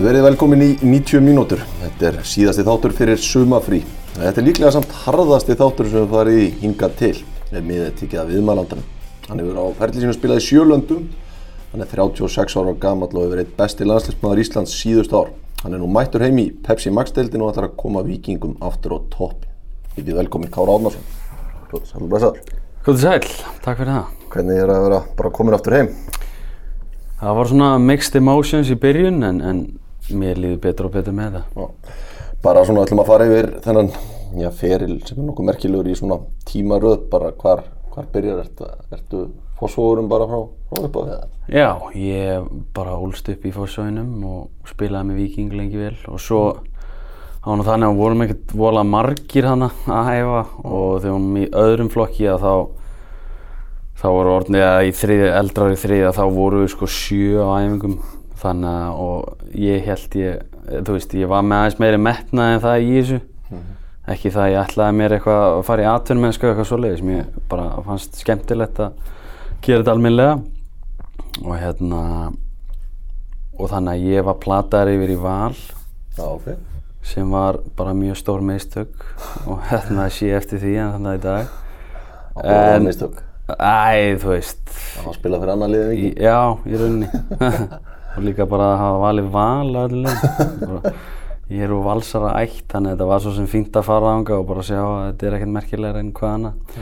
Verið velkomin í 90 mínútur. Þetta er síðasti þáttur fyrir sumafrí. Þetta er líklega samt harðasti þáttur sem við farið í hingað til. Með miðið tikið af viðmælandanum. Hann hefur á ferli sínum spilað í sjölöndum. Hann er 36 ára gammal og hefur verið besti landsleismadar Íslands síðust ár. Hann er nú mættur heim í Pepsi Max-deildin og ætlar að koma vikingum aftur á topp. Við erum velkomin Kára Átnarsson. Sæl og blessaður. Góði sæl, takk fyrir það. Hvernig er að vera bara komin aftur heim? Það var svona mixed emotions í byrjun en, en mér líður betur og betur með það. Já. Bara svona ætlum að fara yfir þennan já, feril sem er nokkuð merkilegur í svona tímaröð, bara hvar, hvar byrjar ertu, ertu fósfóðurum bara frá, frá upp á það? Já, ég bara ólst upp í fórsöginum og spilaði með Viking lengi vel og svo þá var nú þannig að við vorum ekkert vola margir hana að hæfa og þegar við vorum í öðrum flokki að þá þá voru að í þriði, eldrar í þriði að þá voru við sko sjö á æfingum þannig að og ég held ég, þú veist, ég var með aðeins meiri metnað en það í þessu. Ekki það að ég ætlaði mér eitthvað að fara í atvinnumennsku eitthvað svoleiðis, mér bara fannst skemmtilegt að gera þetta alminlega og hérna og þannig að ég var plataður yfir í val. Já, ok. sem var bara mjög stór meistök og hérna sé eftir því en þannig að í dag. Það var mistök. Æ, þú veist. Það var að spila fyrir annan liðið ekki. Já, í rauninni og líka bara að hafa valið val. Bara- ég er úr valsara ætt þannig að þetta var svo sem fínt að fara ánga og bara sjá að þetta er ekkert merkilegra en hvað annað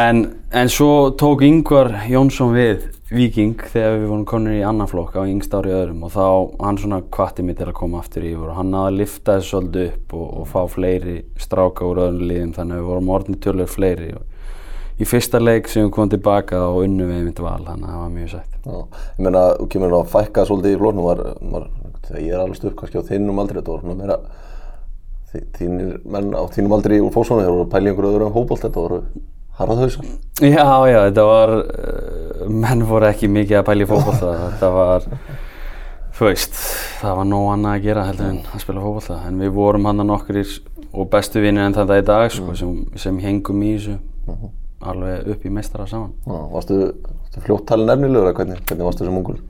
en, en svo tók Yngvar Jónsson við Viking þegar við vorum konur í annan flokk á yngst ári öðrum og þá hann svona kvatti mig til að koma aftur yfir og hann náði að lifta þessu svolítið upp og, og fá fleiri stráka úr öðrum liðum þannig að við vorum orðin tölur fleiri og í fyrsta leik sem við komum tilbaka og unnum við einmitt val þannig að það var mjög sætt. Já, ég meina, þú kemur nú að fækka svolítið í var, var, þegar ég er alveg stupp kannski á þínum aldrei, þetta voru svona meira, þínir menn á þínum aldrei úr fósónu, þeir voru að pæla í einhverju öðru en hópalt, þetta voru harðhausar. Já, já, þetta var, uh, menn voru ekki mikið að pæla í fótbolta, þetta var, þú veist, það var nóg annað að gera heldur en að spila fótbolta, en við vorum hann og bestu vinnir en þetta í dag, sko, sem, sem hengum í þessu, alveg upp í meistara saman. Já, varstu, varstu fljótt talin efnilegur, eða hvernig, hvernig varstu sem ungur?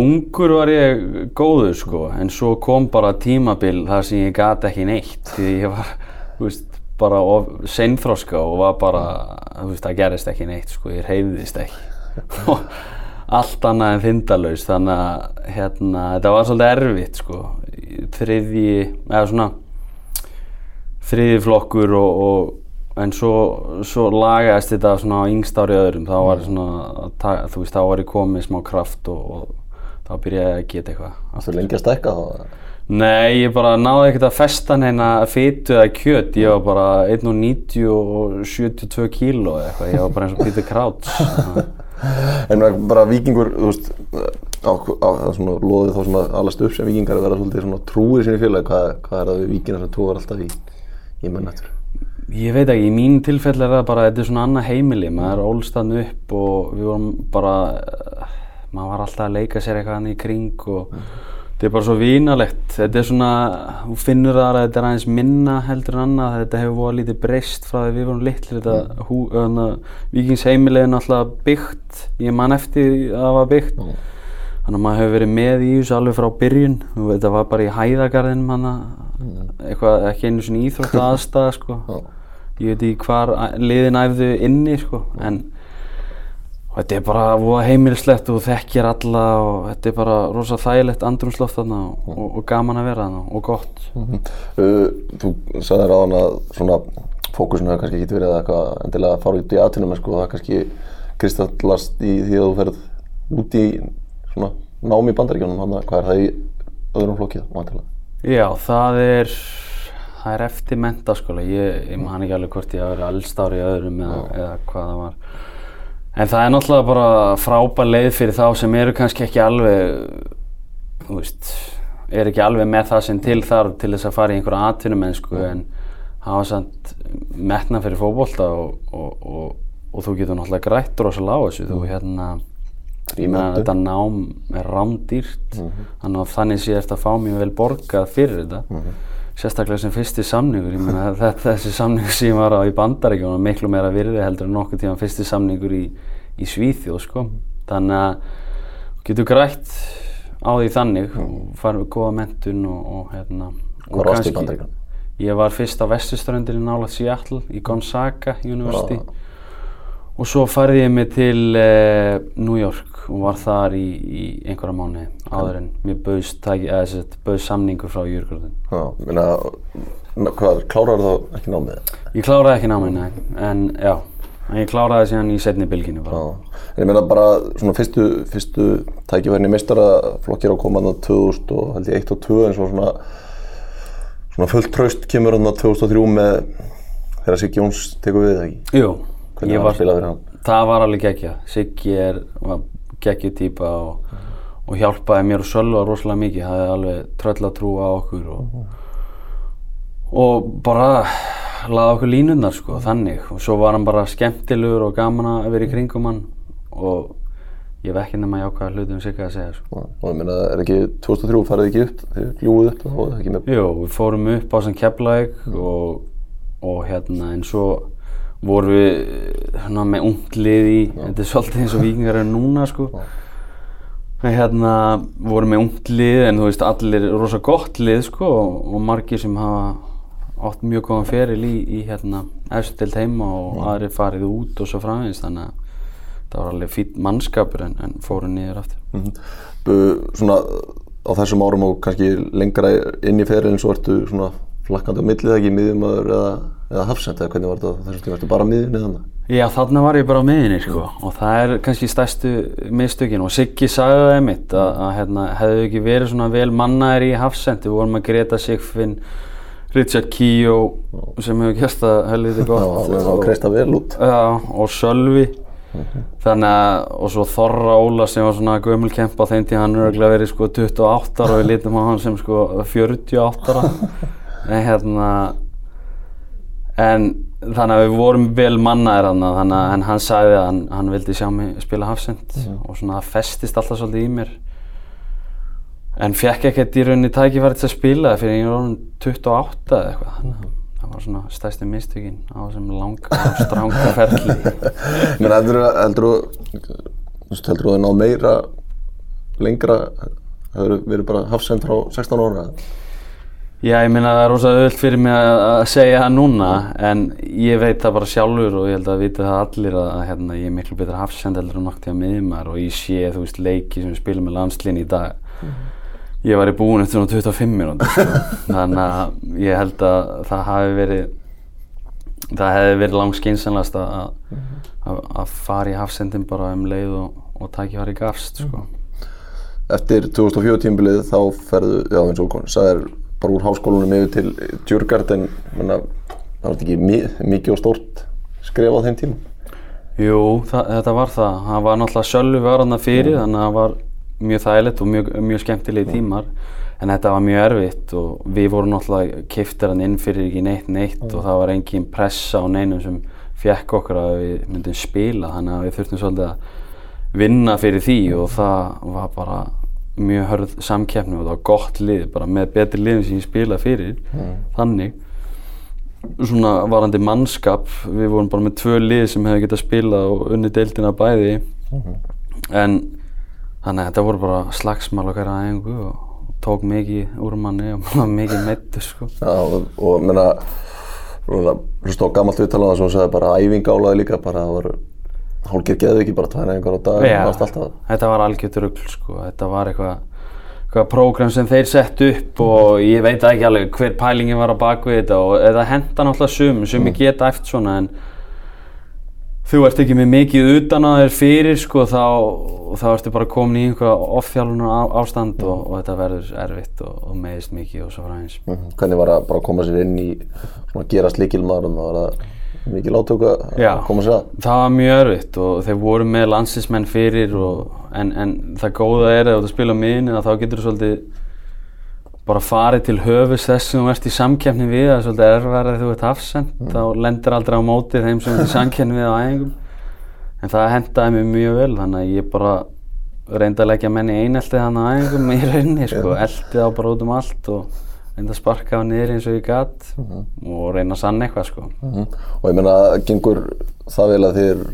Ungur var ég góður, sko, en svo kom bara tímabil þar sem ég gat ekki neitt, því ég var, þú veist, bara of seinþroska og var bara, þú veist, það gerist ekki neitt, sko, ég reyðist ekki. Og allt annað en þindalaus, þannig að, hérna, þetta var svolítið erfitt, sko, þriðji, eða svona, þriðji flokkur og, og en svo, svo lagaðist þetta svona á yngst ári öðrum, þá var svona, þú veist, þá var ég komið smá kraft og, og þá byrjaði ég að geta eitthvað. Varstu lengi að stækka þá? Nei, ég bara náði ekkert að festa neina fytu eða kjöt, ég var bara 1,90 og 72 kíló eitthvað, ég var bara eins og Peter Crouch. En bara vikingur, þú veist, á, á, svona loðið þá svona alast upp sem vikingar að vera svolítið svona trúið sinni félagi, hvað, hvað er það við vikina sem trúar alltaf í, í menn eftir? Ég veit ekki, í mín tilfelli er það bara, þetta er svona annað heimili, maður er ólstann upp og við vorum bara, maður var alltaf að leika sér eitthvað hann í kring og þetta er bara svo vínalegt, þetta er svona, þú finnur það að þetta er aðeins minna heldur en annað, þetta hefur voða lítið breyst frá því við vorum litlir, þetta hú, hana, vikingsheimili er náttúrulega byggt, ég man eftir að það var byggt, þannig að maður hefur verið með í þessu alveg frá byrjun, þetta var bara í hæðagarðinum hana, eitthvað, ekki einu svona íþrótta aðstæða sko. Já. Ég veit ekki hvar liðin æfðu inni sko en þetta er bara voða heimilislegt og þekkir alla og þetta er bara rosa þægilegt andrumsloft þarna og, og, og gaman að vera þarna og gott. Uh, þú sagðir á hann að svona fókusin hefur kannski ekki verið að eitthvað endilega að fara út í atvinnum en sko það kannski kristallast í því að þú ferð út í svona nám í bandaríkjónum hann hvað er það í öðrum flokkið vantilega? Já, það er það er eftir mentaskóla ég, ég man ekki alveg hvort ég hafi verið allstári öðrum eða, eða hvað það var. En það er náttúrulega bara frábær leið fyrir þá sem eru kannski ekki alveg þú veist er ekki alveg með það sem til þarf til þess að fara í einhverja atvinnumennsku en hafa samt metna fyrir fótbolta og, og, og, og þú getur náttúrulega grætt rosalega á þessu. Þú hérna ég meina menntun. þetta nám er rámdýrt þannig að þannig sé eftir að fá mjög vel borgað fyrir þetta sérstaklega sem fyrsti samningur ég meina þetta, þessi samningur sem ég var á í bandaríkjónum miklu meira virði heldur en nokkuð tíma fyrsti samningur í, í Svíþjóð sko. Þannig að getur grætt á því þannig og farið við góða mentun og, og hérna og í kannski- Bandaríkjunum? Ég var fyrst á vestuströndinni nála Seattle í Gonzaga University. Og svo færði ég mig til eh, New York og var þar í, í einhverja mánuði áður en mér bauðst samningu frá Jörgröðun. Já, minna, hvað, klárar þá ekki námið? Ég kláraði ekki námið, nei, en já, en ég kláraði síðan í setni bylginu bara. Já, en ég meina bara svona fyrstu, fyrstu tækifærin í meistaraflokkir á komaðna 2000 og held ég 1 og 2 en svo svona, svona fullt traust kemur hann 2003 með þegar Siggi Jóns tekur við það ekki. Jú, Hvernig ég var var, það var alveg geggja. Siggi er, var geggju týpa og, og hjálpaði mér og Sölva rosalega mikið, hafði alveg tröll að trúa á okkur og, og bara laði okkur línurnar sko, þannig. Og svo var hann bara skemmtilegur og gaman að vera í kringum hann og ég hef ekki nema jákvæða hluti um Sigga að segja sko. Og ég meina, er ekki 2003 farið ekki upp, þegar gljúið upp, var það ekki með Jú, við fórum upp á sem Keflavík og, og hérna en svo vorum við hérna, með ungt lið í, þetta er svolítið eins og vikingar eru núna sko. En hérna vorum með ungt lið en þú veist allir rosa gott lið sko og, margir sem hafa átt mjög góðan feril í, í hérna eftir til heima og aðrir farið út og svo framvegis þannig að það var alveg fýtt mannskapur en, en fóru niður aftur. Mhm. Bu- Svona á þessum árum og kannski lengra inn í ferilin svo ertu svona flakkandi á millið ekki miðjumöður eða, eða hafsend eða hvernig var þetta þessum tíma, ertu bara miðjum niðan Já, þarna var ég bara á miðinni sko. Og það er kannski stærstu mistökin. Og Siggi sagði það einmitt að, að hérna, hefðu ekki verið svona vel mannaðir í hafsendi, við vorum að Greta Sigfinn, Richard Keogh sem hefur gæst að helviti Já, gott. Það var að kreista vel út. Já, og Sölvi. Þannig að, og svo Þorra Óla sem var svona gömulkemp á þeim tíð hann er örugglega verið sko 28 ára og við lítum á hann sem sko 48 ára. En hérna en þannig að við vorum vel mannaðir þannig að hann sagði að hann, hann vildi sjá mig spila hafsend og svona það festist alltaf svolítið í mér. En fekk ekkert í rauninni tækifæri til að spila fyrir ég var orðinn 28 eða eitthvað. Þannig að það var svona stærsti mistökin á þessum langa og stranga ferli. Menn heldur þú, heldur þú, að ná meira lengra, hefur verið bara hafsend frá 16 ára? Já, ég meina það er rosa öðvöld fyrir mig að að segja það núna en ég veit það bara sjálfur og ég held að vita það allir að, að hérna, ég er miklu betra hafsend heldur en nokt í að miðmar og ég sé, þú veist, leiki sem við spilum með landslín í dag ég var í búin eftir svona 25 minútur sko. þannig að ég held að það hafi verið það hefði verið langt skynsanlegast að, að, að fara í hafsendin bara um leið og, og tækifæri gafst sko. Eftir 2004 tímbilið þá ferðu, já eins og konu, sagðir bara úr háskólanum yfir til Djurgard en menna, það var ekki mi mikið og stórt skref á þeim tíma. Jú, það, þetta var það. Það var náttúrulega sjálfu var hann fyrir, þannig að það var mjög þægilegt og mjög, mjög skemmtilegi tímar. En þetta var mjög erfitt og við vorum náttúrulega keiftir hann inn fyrir ekki neitt neitt og það var engin pressa á neinum sem fekk okkur að við myndum spila. Þannig að við þurftum svolítið að vinna fyrir því og það var bara mjög hörð samkeppni og það var gott lið, bara með betri liðum sem ég spilaði fyrir. Þannig svona varandi mannskap við vorum bara með tvö lið sem hefði getað spilað og unni deildina bæði en þannig að þetta voru bara slagsmál okkar aðeingu og tók mikið úr manni og mikið meittur sko. Já, og, og menna, hlustu á gammalt viðtalana sem hún sagði bara æfing álaði líka, bara það voru hálfgerð geðu ekki, bara tvær æfingar á dag, Já, varst alltaf. þetta var algjört rugl sko. þetta var eitthvað eitthvað prógram sem þeir sett upp og ég veit ekki alveg hver pælingin var á bakvið þetta og þetta henda náttúrulega sum, sumi geta eftir svona en þú ert ekki með mikið utan á þér fyrir sko þá, þá ertu bara komin í einhverja offþjálfunar ástand og, og þetta verður erfitt og, og meðist mikið og svo frá eins. Mhm. Hvernig var að bara koma sér inn í svona að gerast líkilmaður og það var það mikil átöku að koma sér að? Það var mjög erfitt og þeir voru með landsinsmenn fyrir og, en, en það góða er að þú spila á miðinu að þá getur þú svolítið bara farið til höfus þess sem þú ert í samkeppni við það er svolítið erfæri að þú ert hafsend þá lendir aldrei á móti þeim sem ert í samkeppni við á æfingum. En það hendaði mér mjög vel þannig að ég bara reyndi að leggja menn í einelti þannig á æfingum í rauninni sko, eldi þá bara út um allt og reyndi að sparka á niður eins og ég gatt og reyna að sanna eitthvað sko. Mhm. Og ég meina, gengur það vel að þið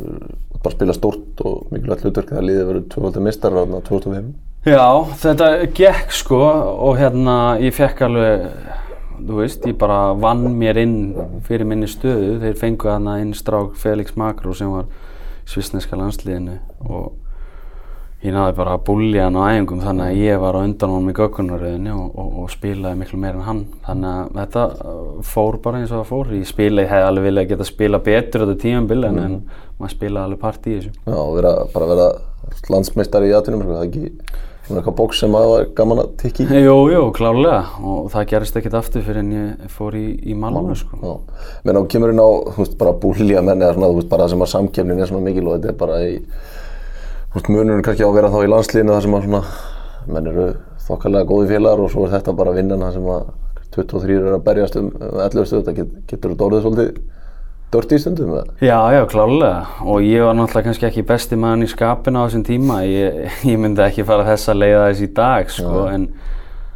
bara spila stórt og mikilvægt hlutverk þegar liðið verið tvöfaldur mistarar þarna 2005? Já, þetta gekk sko og hérna ég fekk alveg, þú veist, ég bara vann mér inn fyrir minni stöðu. Þeir fengu hérna inn strák Felix Makró sem var svisneska landsliðinu og ég náði bara að búlja hann á æfingum þannig að ég var á undan honum í gökkunaröðinu og, og, og spilaði miklu meira en hann. Þannig að þetta uh, fór bara eins og það fór. Ég spilaði, hefði alveg viljað geta spila betur þetta tímanbili en, en maður spilaði alveg part í þessu. Já, vera, bara vera landsmeistari í aðtunum, það er ekki svona eitthvað bóks sem að var gaman að tikki í. Jú, jú, klárlega og það gerist ekkert aftur fyrir en ég fór í, í Malmö sko. Menn á kemur inn á, þú veist, bara búlja menn eða svona, veist, bara það sem að samkefnin er svona mikil og þetta er bara í, þú veist, munurinn kannski á að vera þá í landslíðinu þar sem að svona, menn eru þokkalega góði félagar og svo er þetta bara vinnan þar sem að 23 er að berjast um 11 stöðu, þetta get, getur þetta orðið svolítið dört í stundum eða? Já, já, klárlega og ég var náttúrulega kannski ekki besti maður í skapinu á þessum tíma ég, ég myndi ekki fara þessa leiða þess í dag sko, Já. en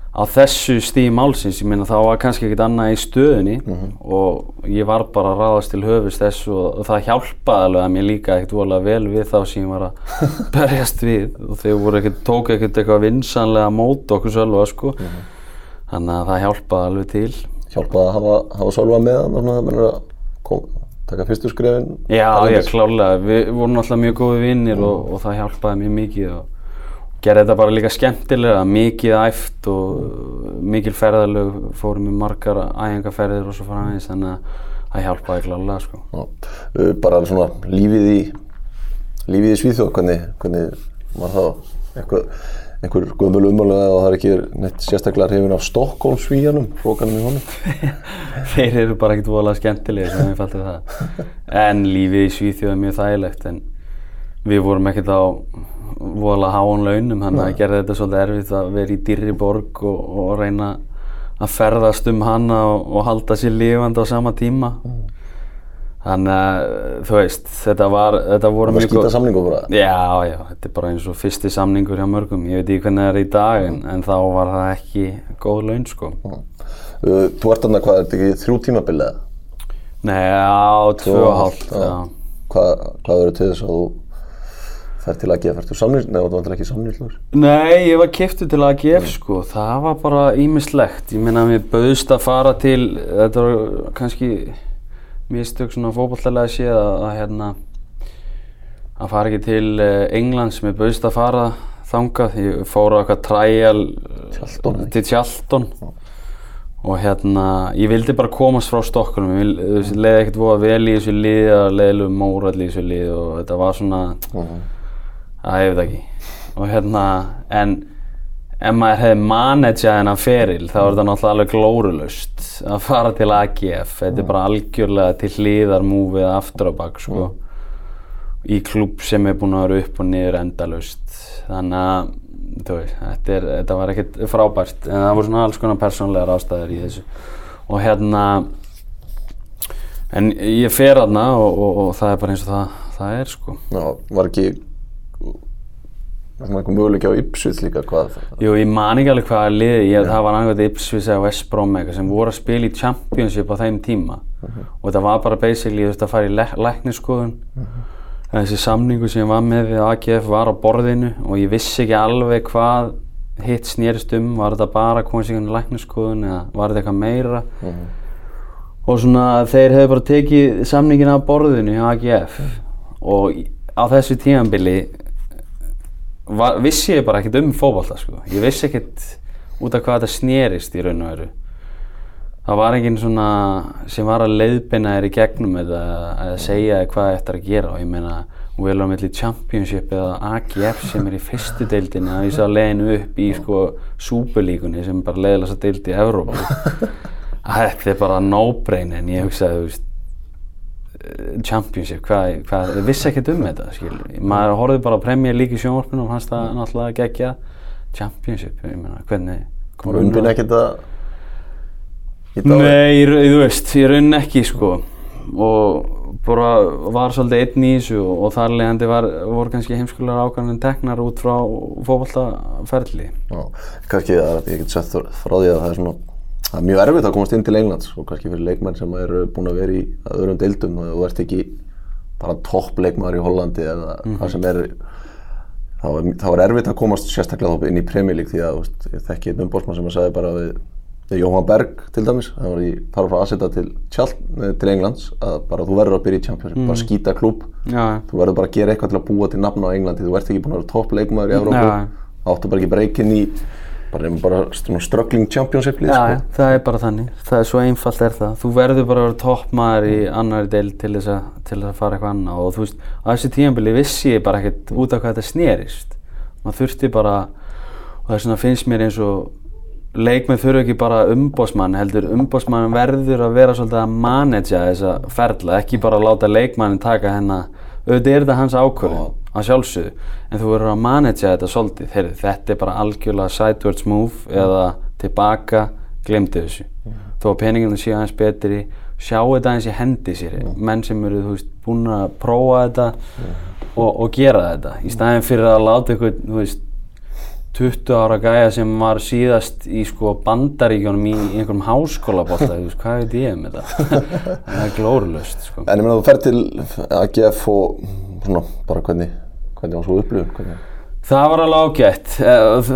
á þessu stíði málsins, ég meina þá var kannski ekkert annað í stöðunni og ég var bara að ráðast til höfust þessu og, og það hjálpaði alveg að mér líka ekkert volað vel við þá sem ég var að berjast við og þeir voru ekkert, tók ekkert eitthvað vinsanlega mót okkur sjálfa sko. Þannig að það hjálpaði alveg til. Hjálpaði að hafa, hafa Sölva með hann og svona, menn er að kom, taka fyrstu skrefin. Já, já, klárlega. Við vorum alltaf mjög góði vinnir og, og það hjálpaði mjög mikið og gerði þetta bara líka skemmtilega, mikið æft og mikil ferðalög, fórum í margar æfingarferðir og svo frá aðeins, þannig að það hjálpaði klárlega, sko. Já, uh, bara svona lífið í lífið í Svíþjóð, hvernig, hvernig var það eitthvað, einhver guðmjölu ummálega og það er ekki neitt sérstaklega hrifin af Stokkólm svíjanum, hrókanum í honum Þeir eru bara ekkert voðalega skemmtilegir, sem ég fælti það. En lífið í Svíþjóð er mjög þægilegt, en við vorum ekkert á voðalega háan launum, þannig að gerði þetta svolítið erfitt að vera í dýrri borg og, og reyna að ferðast um hana og, og halda sér lifandi á sama tíma. Þannig að, þú veist, þetta var, þetta voru Það skýta samningu bara Já, já, þetta er bara eins og fyrsti samningur hjá mörgum. Ég veit ekki hvernig það er í dag, en, en þá var það ekki góð laun, sko. uh, Þú ert þarna, hvað, er þetta ekki þrjú tímabilið? Nei, já, tvö og hálft, hvað verður til þess að þú fer til að gefa, ferðu samnýr, neða þú vantar ekki samnýrlur Nei, ég var kiptið til AGF sko, það var bara ímislegt. Ég meina að mér bauðst að fara til, þetta var kannski mistök svona fótballtalega séð að, að hérna, að fara ekki til eh, Englands, mér bauðst að fara þangað. Ég fór á eitthvað træjal ekki? til Tjalton og hérna, ég vildi bara komast frá Stokkólum, ég ég leiði ekkert voða vel í þessu liði, það leiðilegu mórall í þessu liði og þetta var svona, Það ég veit ekki. Og hérna, en ef maður hefði managað hennar feril þá er þetta náttúrulega alveg glórulaust að fara til AGF. Þetta er bara algjörlega til hliðar múfið aftur á bak, sko. Í klúb sem er búinn að vera upp og niður endalaust. Þannig að, veist, þetta, er, þetta var ekkert frábært. En það voru svona alls konar persónlegar ástæður í þessu. Og hérna, en ég fer þarna og, og, og það er bara eins og það, það er, sko. Já, var ekki var svona einhver möguleiki á Ipswich líka, hvað Jú, ég man ekki alveg hvaða liði, ég, það var annað Ipswich eða West Brom eitthvað sem voru að spila í Championship á þeim tíma. Og þetta var bara basically þú veist að fara í lækniskoðun þessi samningu sem ég var með við AGF var á borðinu og ég vissi ekki alveg hvað hitt snýrist um, var þetta bara í lækniskoðun eða var þetta eitthvað meira? Og svona þeir hefðu bara tekið samningin af borðinu hjá AGF og í- á þessu tímanbili var, vissi ég bara ekkert um fótbolta sko. ég vissi ekkert út af hvað þetta snerist í raun og veru. Það var enginn svona sem var að leiðbina þér í gegnum eða að segja þér hvað þetta er að gera. Og ég meina við erum milli Championship eða AGF sem er í fyrstu deildinni að ég sá leiðinu upp í sko Superlíkunni sem bara leiðilega svo deild í Evrópu. Að þetta er bara no-brain en ég hugsaði þú veist Championship, hvað, hvað, ég vissi ekkert um þetta skilur, maður horfði bara á Premier League í sjónvarpinu og fannst það náttúrulega gegja Championship, ég meina, hvernig var undin ekkert að Í dag- Nei, í ra- þú veist, ég raun ekki sko. Og bara var svolítið einn í þessu og, og þar leiðandi var, voru kannski heimskulegar ákvæmlega teknar út frá fótballtaferli Já, kannski að ég get sett frá því að það er svona það er mjög erfitt að komast inn til Englands og kannski fyrir leikmenn sem eru búin að vera í öðrum deildum og þú ert ekki bara topp leikmaður í Hollandi eða hvað sem er þá er, er erfitt að komast sérstaklega inn í Premier League því að veist, ég einn umbósmann sem að sagði bara við, við Jóhann Berg til dæmis, það var í fara frá Aseta til, til Englands að bara þú verður að byrja í Champions, bara skýta klúb Já, þú verður bara að gera eitthvað til að búa til nafn á Englandi þú ert ekki búin að vera topp leikmaður í Evrópu Já. áttu bara ekki breykinn í bara, bara struggling championship lið já, sko. já, það er bara þannig. Það er svo einfalt er það. Þú verður bara að vera toppmaður í annari deil til þess að, til að fara eitthvað annað og þú veist, á þessi tímanbili vissi ég bara ekkert út af hvað þetta snerist. Maður þurfti bara, og það finnst mér eins og leikmenn þurfa ekki bara umbósmann, heldur umbósmann verður að vera svolítið að managja þessa ferla, ekki bara láta leikmannin taka hennar, auðvitað er þetta hans ákvörðin að sjálfsögðu, en þú verður að managja þetta svolítið, Heyrðu, þetta er bara algjörlega sidewards move eða tilbaka, glemdi þessu. Þó að peninginu séu aðeins betri sjáu þetta aðeins í hendi sér. Menn sem eru, þú veist, búin að prófa þetta og, og gera þetta. Í staðin fyrir að láta ykkur, þú veist 20 ára gæja sem var síðast í sko bandaríkjónum í einhverjum háskólabóta, þú veist, hvað veit ég um þetta? það er glórulöst, sko. en ég meina þú fer til AGF og svona bara hvernig hvernig var svo upplifun hvernig, Það var alveg ágætt. Eh,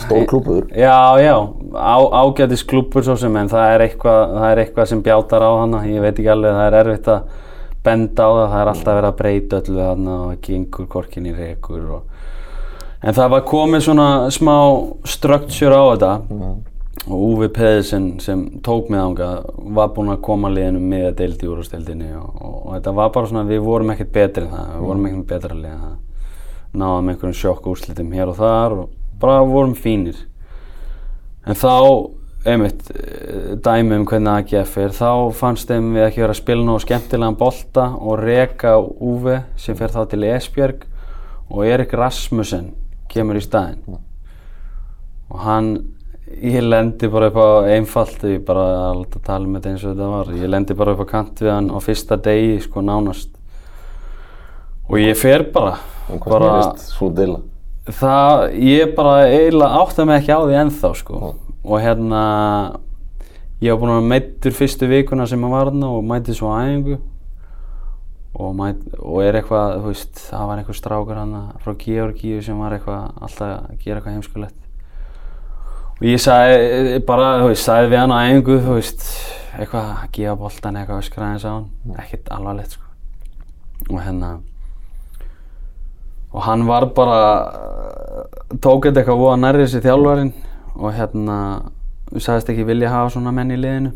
stór klúbuður Já, já, á, ágætis klúpur svo sem, en það er, eitthvað, það er eitthvað sem bjátar á hana, ég veit ekki alveg, það er erfitt að benda á það, það er alltaf verið að breyta öllu hana og það gengur korkin í rekur og... En það var komið svona smá structure á þetta. Og Uwe Pedersen sem tók mig ánga var búinn að koma liðinu með að deildi úr úrstildinni og, og, og þetta var bara svona, við vorum ekkert betri en það, við vorum ekkert betra lið en það. Náðum einhverjum sjokk úrslitum hér og þar og bara vorum fínir. En þá einmitt eh, dæmi um hvernig AGF er þá fannst þeim við ekki vera að spila nógu skemmtilegan bolta og reka Uwe sem fer þá til Esbjörg og Erik Rasmussen kemur í staðinn. Og hann ég lendi bara upp á einfalt ég bara alltaf tala um þetta eins og þetta var. Ég lendi bara upp á kant við hann á fyrsta degi sko nánast. Og ég fer bara um hvað bara snýrist svo deila? Það, ég bara eiginlega átta mig ekki á því ennþá sko. Og hérna ég var búinn að meittur fyrstu vikuna sem að var þarna og mæti svo á æfingu og, mæt, og er eitthvað, þú veist, það var einhver strákur hann frá Georgíu sem var eitthvað alltaf að gera eitthvað heimskulegt. Og ég sagði bara, þú veist, sagði við hann á æfingu, þú veist, eitthvað að gefa boltan eitthvað öskraðins á hann, ekkert alvarlegt sko. Og hérna og hann var bara tók eitthvað voða nærrið þessi þjálfarinn. Og hérna sagðist ekki vilja hafa svona menn í liðinu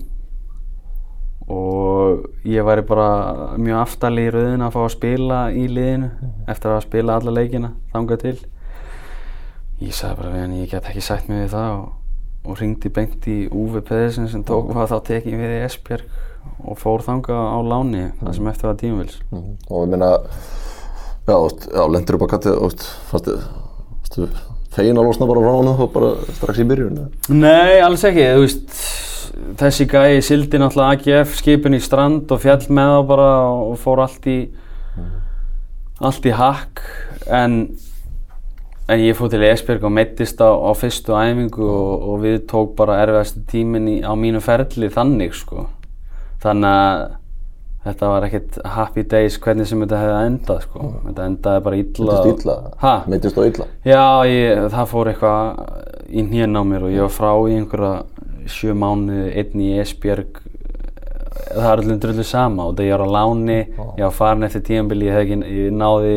og ég væri bara mjög aftalið í rauðinu að fá að spila í liðinu eftir að spila alla leikina þangað til. Ég sagði bara við hann ég get ekki sagt mig við það og, og ringdi beint í Uwe Pedersen sem tók var þá tekið við í Esbjörg og fór þangað á láni það sem eftir var tímavils Mhm. og ég meina já lendur upp á kattið og fannst þið fegin að losna bara frá hana og bara strax í byrjun? Nei, alls ekki, veist þessi gæi sildi náttúrulega AGF skipin í strand og fjall með þá bara og fór allt í allt í hakk en en ég fór til Esbjörg og meittist á, á fyrstu æfingu og, og við tók bara erfiðastu tíminn í, á mínu ferli þannig sko þannig að þetta var ekkert happy days hvernig sem þetta hefði endað sko þetta endaði bara illa Meiddist illa? Ha? Meiddist þú illa? Já, ég, það fór eitthvað í hnén á mér og ég var frá í einhverja sjö mánuði, einn í Esbjörg það er allir drullu sama og það ég var á láni, ég var farin eftir tíðanbili, ég, ekki, ég náði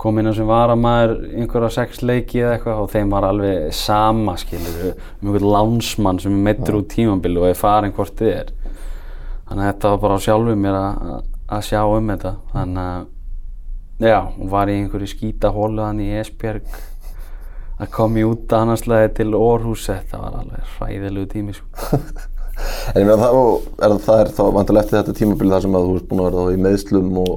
kom inn á sem varamæður einhverja sex leiki eða eitthvað og þeim var alveg sama skilur um einhvern lánsmann sem er meittur út tímanbili og er farin hvort þið er þannig að þetta var bara á sjálfu mér að, sjá um þetta þannig að já, og var í einhverju skýta hóluðan í Esbjörg að koma í út annarslega til Orhús þetta var alveg hræðilegu tími sko. En ég meina það, er, það er þá vantilega eftir þetta tímabili þar sem að þú ert búin að vera þá í meðslum og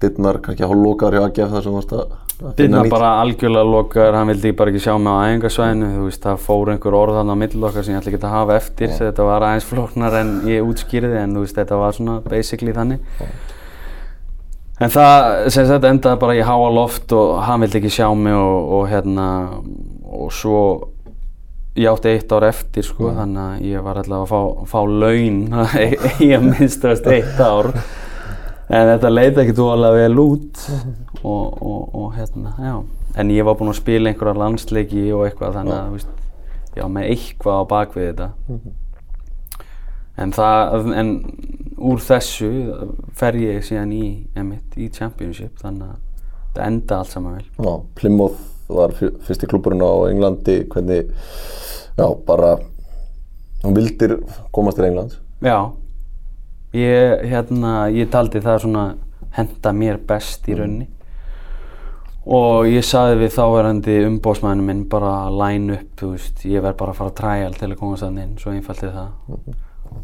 dittnar kannski að hálflokaður hjá AGF þar sem þú varst að nýtt. bara algjörlega lokaður, hann vildi bara ekki sjá mig á æfingasvæðinu, þú veist, það fór einhver orð þarna á milli okkar sem ég ætla ekki að hafa eftir, þetta var aðeins flóknar en ég útskýrði, en þú veist, þetta var svona basically þannig. En það, sem sagt, endaði bara í háa loft og hann vildi ekki sjá mig og, og hérna, og svo, ég átti eitt ár eftir, sko, þannig að ég var alltaf að fá, fá laun í að minnstast eitt ár. En þetta leita ekkert óalega vel út og, og, og hérna, já. En ég var búinn að spila einhverja landsleiki og eitthvað þannig að, ég var með eitthvað á bakvið þetta. En það, en úr þessu fer ég síðan í, emitt, í Championship þannig að þetta enda allt saman vel. Já, Plymouth var fyr- fyrsti klúburinn á Englandi, hvernig, já, bara, hún vildir komast til Englands. Já, ég, hérna, ég taldi það svona henda mér best í raunni og ég saði við þáverandi umbóðsmæðinu minn bara line up, þú veist, ég verð bara að fara að trial til að komast þannig inn, svo einfalt er það.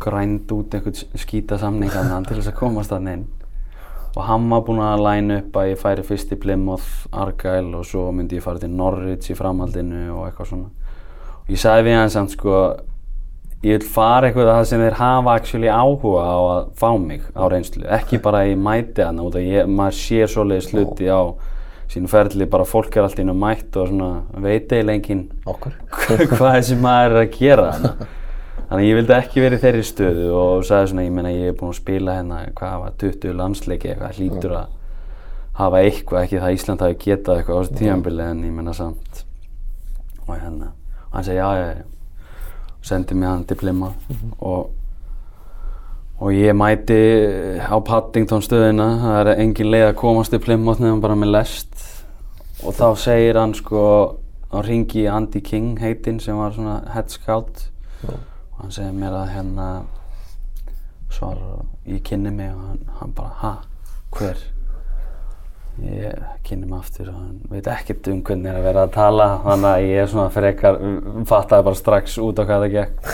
Grænd út einhvern skýta samning þarna til þess að komast þannig inn. Og hann var búinn að line up að ég færi fyrst í Plymouth, Argyle og svo myndi ég fara til Norwich í framhaldinu og eitthvað svona. Og ég sagði við hann samt sko ég vil fara eitthvað að það sem þeir hafa actually áhuga á að fá mig á reynslu, ekki bara ég mæti að ég, maður sér svoleiðis hluti á sínu ferli, bara fólk er alltaf inn og mætt og svona veit enginn Okkur. hvað þessi maður er að gera þannig að ég vildi ekki verið í þeirri stöðu og sagði svona, ég meina ég er búinn að spila hérna, hvað var 20 landsleiki eitthvað, hlýtur að hafa eitthvað, ekki það að Ísland hafi getað eitthvað á þessu tímanbili en ég meina samt og hérna, og hann segi já, já, já og sendi mig hann til Plymouth. Og og ég mæti á Paddington stöðina. Það er engin leið að komast til Plymouth nefnum bara með lest. Og þá segir hann sko þá ringi ég Andy King heitinn sem var svona head scout. Og hann segir mér að hérna svar ég kynni mig og hann, hann bara ha, hver ég kynni mig aftur og hann veit ekkert um hvernig er að vera að tala þannig að ég er svona frekar fattaði bara strax út á hvað það gekk.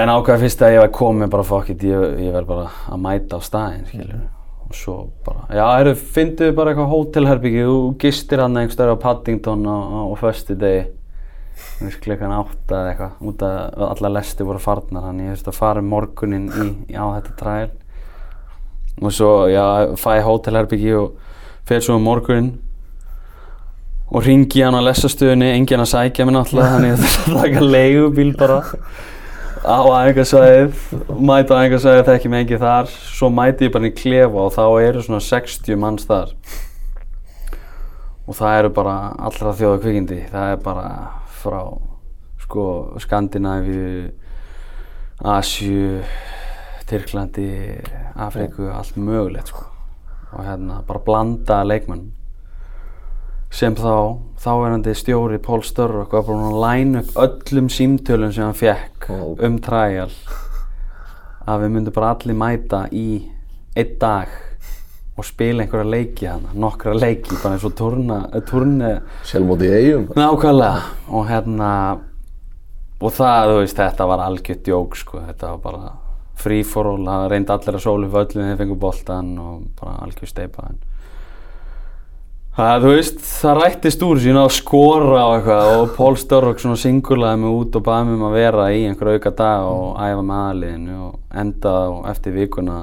En ákveði fyrst að ég var komið bara fuck it, ég, ég verð bara að mæta á staðinn skilur og svo bara, já, eru, fyndu bara eitthvað hótelherbyggi, þú gistir hann einhverstaðar á Paddington á, á, föstu degi klukkan átta eða eitthvað út að alla lesti voru farnar þannig ég þurfti að fara um morguninn í, í, á þetta træl og svo, já, fæ hótelherbyggi og fer svo um morguninn og ringi hann á lestastöðunni enginn að sækja mig náttúrulega þannig að það taka leigubíl bara á æfingarsvæðið mæta á æfingarsvæðið þekki mig ekki þar. Svo mæti ég bara í klefa og þá eru svona 60 manns þar. Og það eru bara allra þjóða kvikindi. Það er bara frá sko Skandinavíu Asju Tyrklandi, Afriku allt mögulegt sko og hérna bara blanda leikmenn sem þá þáverandi stjóri Pól Störrok var búinn að læna upp öllum símtölum sem hann fekk Ó. um trial að við myndum bara allir mæta í einn dag og spila einhverja leiki hana, nokkra leiki bara eins og turna, turni Sjálfmóti í eigum. nákvæmlega og hérna og það, þú veist, þetta var algjört djók sko, þetta var bara free for all, það reyndi allir að sólu völlin þegar þeir fengu boltan og bara algjör steipa það, þú veist, það rættist úr sín að skora og eitthvað og Pól Störrok svona singulaði mig út og baði mig um að vera í einhver auka dag og æfa með aðliðinu og enda og eftir vikuna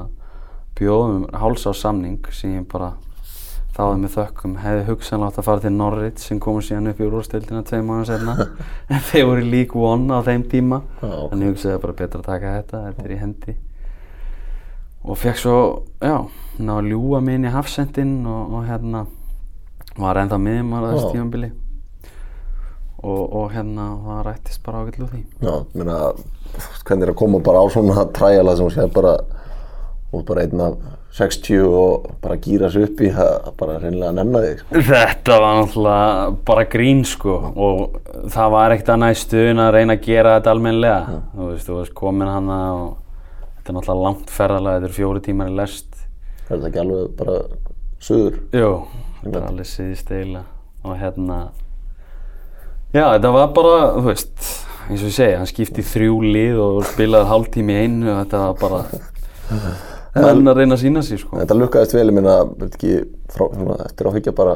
bjóðum háls á samning sem ég bara þáði með þökkum, hefði hugsanlega átt að fara til Norwich sem komur síðan upp í úrstildina tvei mánu senna en þeir voru League One á þeim tíma. Já. þannig ég hugsaði bara betra að taka þetta, þetta er í hendi. Og fekk svo, já, ná að ljúa mig inn í hafsendin og, og hérna var ennþá miðjumar á þessu Já. tímabili. Og, og hérna það rættist bara ágætlu úr því. Já, meina, hvernig er að koma bara á svona træjala sem hún sé bara út bara einn af 60 og bara gýra sig upp í það bara reynilega að nenna þig. sko. Þetta var náttúrulega bara grín sko og það var ekkert annað í stuðin að reyna að gera þetta almennilega. Þú veist, þú veist komin hana og þetta er náttúrulega langt ferðalega, þetta eru fjóri tímar í lest. Er þetta ekki alveg bara suður? Jú, þetta er alveg síðist eiginlega og hérna, já þetta var bara, þú veist, eins og ég segi, hann skipti þrjú lið og spilaði hálftími í einu og þetta var bara menn að reyna að sína sig sko. Þetta lukkaðist vel, ég svona, eftir að higgja bara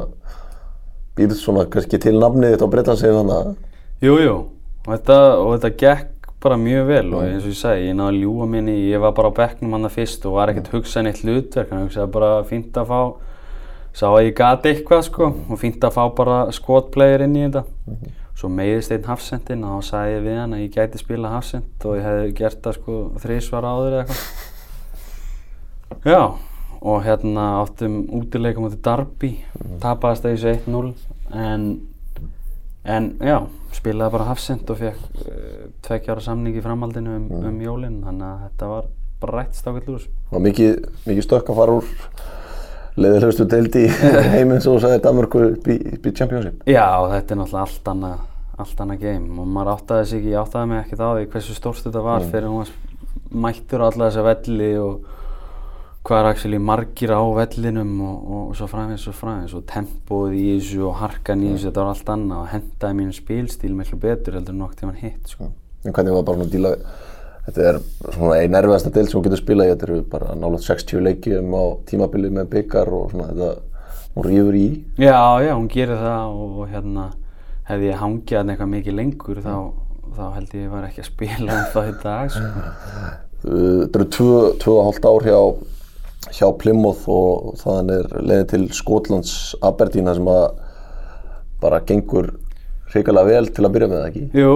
býrð svona kannski til nafnið þitt á Breitlandsegðu þannig að Jú, jú, og þetta, þetta gekk bara mjög vel og eins og ég segi, ég náði að ljúa minni, ég var bara á bekknum hann fyrst og var ekkert hugsað neitt hlutverk, hann hugsaði bara fínt að fá, sá að ég gati eitthvað sko og fínt að fá bara skotplayer inn í þetta. Svo meiðist einn hafsendin og þá sagði ég við hann að ég gæti spila hafsend og ég hefði gert það sko þrísvar áður eða eitthvað. Já, og hérna áttum útileika mútið Darby, tapaðist það í þessu 1-0 en, en já, spilaði bara hafsend og fekk uh, tveggjára samning í framhaldinu um, um jólinn, þannig að þetta var bara rætt stákall úr. Og mikið, mikið stökk að fara úr leiðilegustu deildi í heiminn svo sagði Danmörku upp í, upp í Championship. Já, þetta er náttúrulega allt annað, allt annað game og maður áttaði sig ekki, ég áttaði mig ekkert á því hversu stórst þetta var fyrir hún var mættur á alla þessa velli og hvað er actually margir á vellinum og, og, og svo framins og framins og tempóð í þessu og harkan í þessu, þetta var allt annað og hendaði mínu spilstíl miklu betur heldur en nokk til mann hitt sko. En hvernig var bara svona að díla Þetta er svona einn erfiðasta deild sem hún getur spilað í. Þetta eru bara nálega 60 leikjum á tímabili með byggar og svona þetta, hún rýfur í. Já, já, hún gerir það og, og hérna hefði ég hangið hann eitthvað mikið lengur þá, þá held ég að ég var ekki að spila um það í dag sko. Þetta eru tvö, tvö og hálft ár hjá, hjá Plymouth og þaðan er leiðin til Skotlands Aberdeen sem að bara gengur hrikalega vel til að byrja með það ekki. Jú,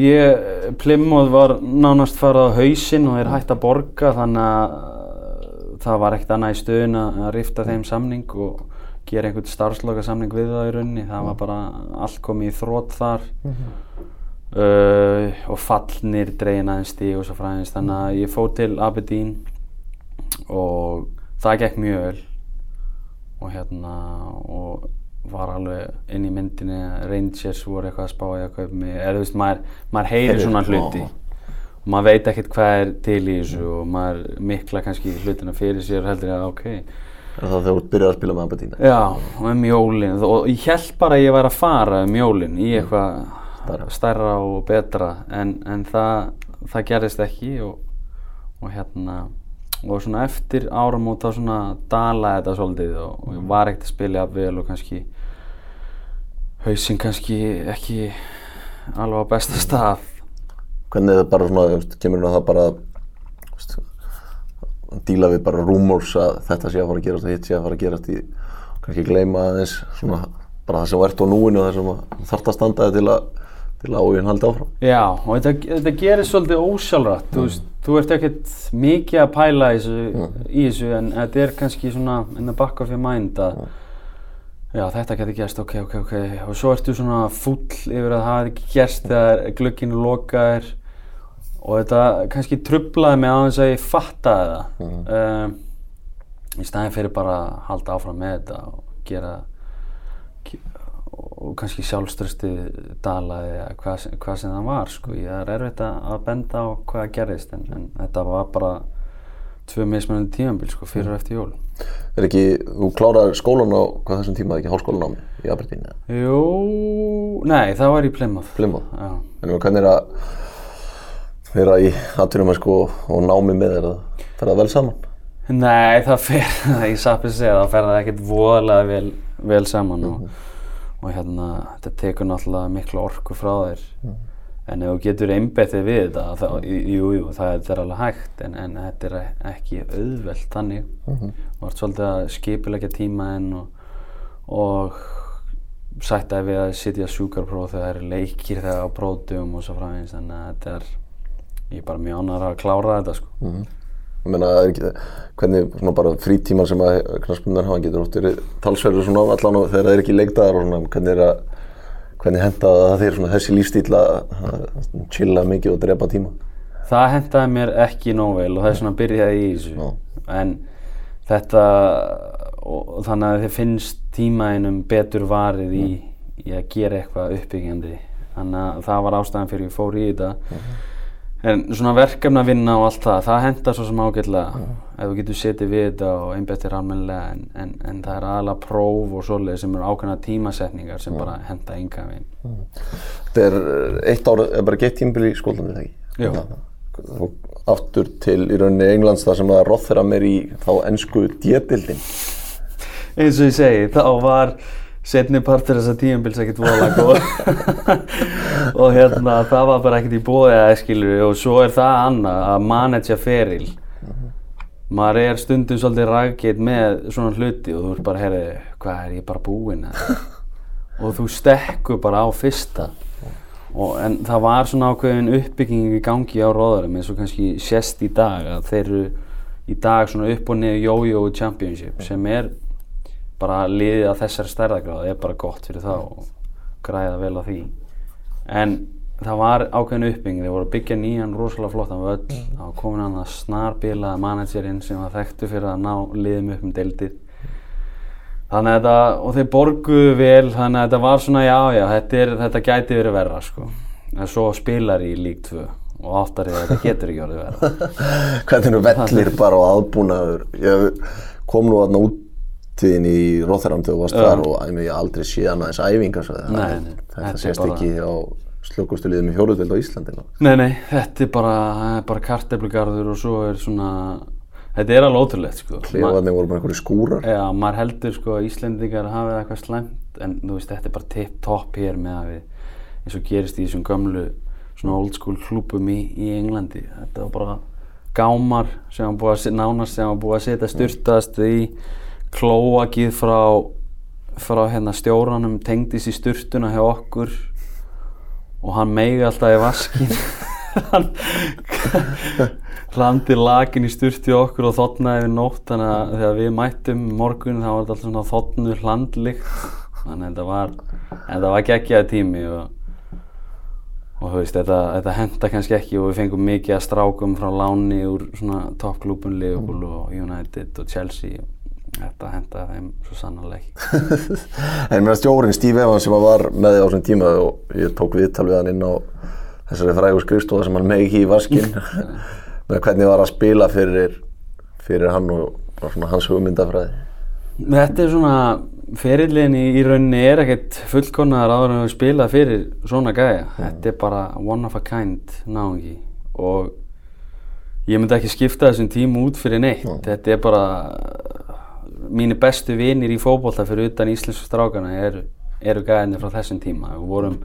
ég, Plymouth var nánast farað á hausinn og þeir hægt að borga þannig að það var ekkert annað í stöðun að rifta þeim samning og gera einhvern starfsloka samning við það í rauninni. Það var bara allt komið í þrótt þar uh, og fallnir dregin aðeins stíg og svo fræðins. Þannig að ég fór til Aberdeen og það gekk mjög vel. Og hérna og var alveg inn í myndinni að Rangers voru eitthvað að spá í að kaupa mig. Eða þú veist, maður, maður heyrir svona hluti. Og maður veit ekkert hvað er til í þessu og maður mikla kannski hlutina fyrir sér og heldur að ok. Er það þegar þú byrjar að spila með Aberdeen? já, og um jólin og ég held bara að ég væri að fara um jólin í eitthvað stærra og betra. En, en það, það gerðist ekki og, og hérna og svona eftir áramót þá svona dalaði þetta svolítið og, og ég var ekkert að spila vel og kannski hausinn kannski ekki alveg á besta stað. Hvernig er það bara svona, kemur að það bara veist, að díla við bara rumors að þetta sé að fara að gerast og hitt sé að fara að gerast í kannski gleyma aðeins svona bara það sem ert á núinu og það sem þú þarft að standa þig til að til að áhugin haldi áfram. Já, og þetta, þetta gerir svolítið ósjálfrætt, þú veist, þú ert ekkert mikið að pæla í þessu, í þessu en þetta er kannski svona in the back of your mind að já, þetta getur gerst, ok, ok, ok. Og svo ertu svona full yfir að það ekki gerst þegar glugginn lokaðir. Og þetta kannski trublaði mig á þess að ég fattaði það. Um, í staðin fyrir bara að halda áfram með þetta og gera og kannski sjálfströstið dalaði eða hvað, hvað sem það var sko. ég er erfitt að að benda á hvað gerðist en, en þetta var bara tvö mismunandi tímambil sko, fyrir og eftir jól Er ekki, þú klárar skólan á hvað þessum tíma ekki háskólanámi í Aberdeen eða Jú, nei það var í Plymouth Plymouth? Já. En hvernig er að vera í atvinnum sko, og námi með þér að fer það vel saman? Nei, það fer, ég að segja, það fer það ekkert voðalega vel, vel saman og, og hérna, þetta tekur náttúrulega mikla orku frá þér. En ef þú getur einbettið við þetta, þá, jú, jú, það er, það er alveg hægt, en, en þetta er ekki auðvelt þannig. Þú ert svolítið að skipilegja tímaðinn og, og sættaði við að sitja sjúkarpróf þegar það eru leikir þegar á prófdugum og svo framvegis, þannig að þetta er, ég er bara ánægður að klára þetta, sko. Ég meina, er ekki, hvernig bara frítímar sem að knaspunnar hafa getur oft verið talsverður svona allan og þegar það er ekki leikdagar og svona, hvernig er að, hvernig henda það þér svona þessi lífstíl að chilla mikið og drepa tíma? Það hendaði mér ekki nóg vel og það er svona byrjaði í þessu. Já. En þetta, og, og þannig að þið finnst tímaðinum betur varið í, í að gera eitthvað uppbyggjandi. Þannig að það var ástæðan fyrir ég fór í þetta. En svona verkefna vinna og allt það, það hendar svo sem ágætlega ef þú getur setið við þetta og einbettir almennilega en, en, en það er aðalega próf og svoleið sem eru ákveðna tímasetningar sem bara henda enga veginn. Þetta er eh, eitt ár, er bara gett tímbil í skólandi þegar ekki? Jú. Og aftur til í rauninni Englands þar sem það rothera mér í þá ennsku djetildin. eins og ég segi, þá var setni partur þessa tíumbils ekkert góð. Og hérna það var bara ekkert í bóði að skilur og svo er það annað að managja feril. Maður er stundum svolítið rækitt með svona hluti og þú ert bara, herri, hvað er ég bara búinn eða?" og þú stekkur bara á fyrsta. Og, en það var svona ákveðin uppbygging í gangi á róðarum eins og kannski sést í dag að þeir eru í dag svona upp og niður Yo-Yo Championship sem er bara liðið að þessari stærðagráð er bara gott fyrir það og græða vel á því. En það var ákveðin uppbygging, þeir voru að byggja nýjan rosalega flottan völl, það var komin hann að snarbilaða managerinn sem var þekktu fyrir að ná liðum upp um deildið. Þannig að þetta, og þeir borguðu vel þannig að þetta var svona já já, þetta, er, þetta gæti verið verra sko. En svo spilar í lík 2 og áttarið að þetta getur ekki orðið verra. Hvernig eru vellir bara og aðbúnaður? Ég kom nú aðna útíðin í Róþaram þegar þú varst þar og ég hef aldrei séð hana þess æfingar þetta þetta sést bara- ekki á slökustu liðum í hjóruðveld á Íslandi. Nei, nei, þetta er bara, bara karteflugarður og svo er svona, þetta er alveg ótrúlegt sko. Klefarnir voru bara einhverju skúrar Já, maður heldur sko að Íslendingar hafi eitthvað slæmt en þú veist, þetta er bara tipp-topp hér með að við eins og gerist í þessum gömlu svona old school klúpum í, í Englandi. Þetta var bara gámar sem var búið að, nánast sem var búið að setja styrtast í klóakið frá, frá hérna stjóranum tengdist í styrtuna hjá okkur og hann meigi alltaf í vaskin hann hlandi lakin í styrti okkur og þotnaði við nótt þannig að þegar við mættum morgun þá var þetta alltaf svona þotnu hlandlikt þannig að þetta var var geggjaði tími og, og veist, þetta, þetta henda kannski ekki og við fengum mikið að strákum frá láni úr svona toppklúpun Liverpool og United og Chelsea þetta henda þeim svo sannarlega ekki. En mér stjórin Steve Evans sem var með þig á þessum tíma og ég tók viðtal við hann inn á þessari frægu skrifstofa sem hann megi í vaskinn. Með hvernig var að spila fyrir, fyrir hann og hans hugmyndafræði? Þetta er svona, ferillin í, í rauninni er ekkert fullkonar áður en við spila fyrir svona gæja. Þetta er bara one of a kind náungi. Og ég myndi ekki skipta þessum tíma út fyrir neitt. Þetta er bara, mínir bestu vinir í fótbolta fyrir utan íslensku strákana eru, eru gæjarnir frá þessum tíma. Við vorum,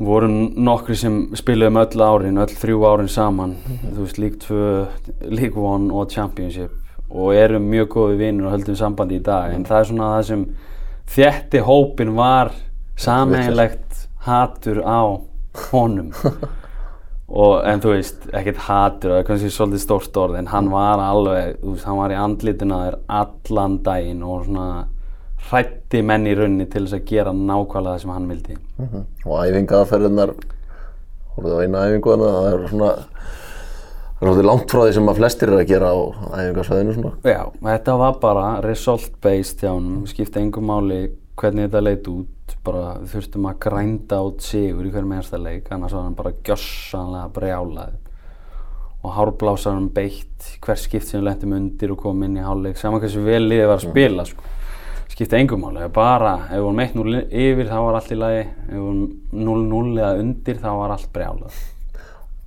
vorum nokkri sem spiluðum öll árin, öll þrjú árin saman, þú veist, League 2, League 1 og Championship. Og erum mjög góði vinnur og höldum sambandi í dag. En það er svona það sem þétti hópin var sameiginlegt hatur á honum og en þú veist, ekkert hatur það er kannski svolítið stórt orð en hann var alveg, þú veist, hann var í andlituna þér allan daginn og svona hrætti menn í raunni til þess að gera nákvæmlega það sem hann vildi. Mhm. og æfingaðferðinar voruð á eina æfingu þannig að það er svona það er svolítið langt frá því sem að flestir eru að gera á æfingarsvæðinu svona. Já, þetta var bara result based hjá hann, skipti engum máli hvernig þetta leit út, bara þurftum að grænda át sigur í hverjum einasta leik, annars var hann bara gjössanlega brjálaði og hárblásar hann beitt hver skipt sem við lentum undir og komum inn í hálfleik, saman hversu vel liðið var að spila sko. skipti engum máli, bara ef við vorum 1-0 yfir þá var allt í lagi, ef við vorum 0-0 eða undir þá var allt brjálað.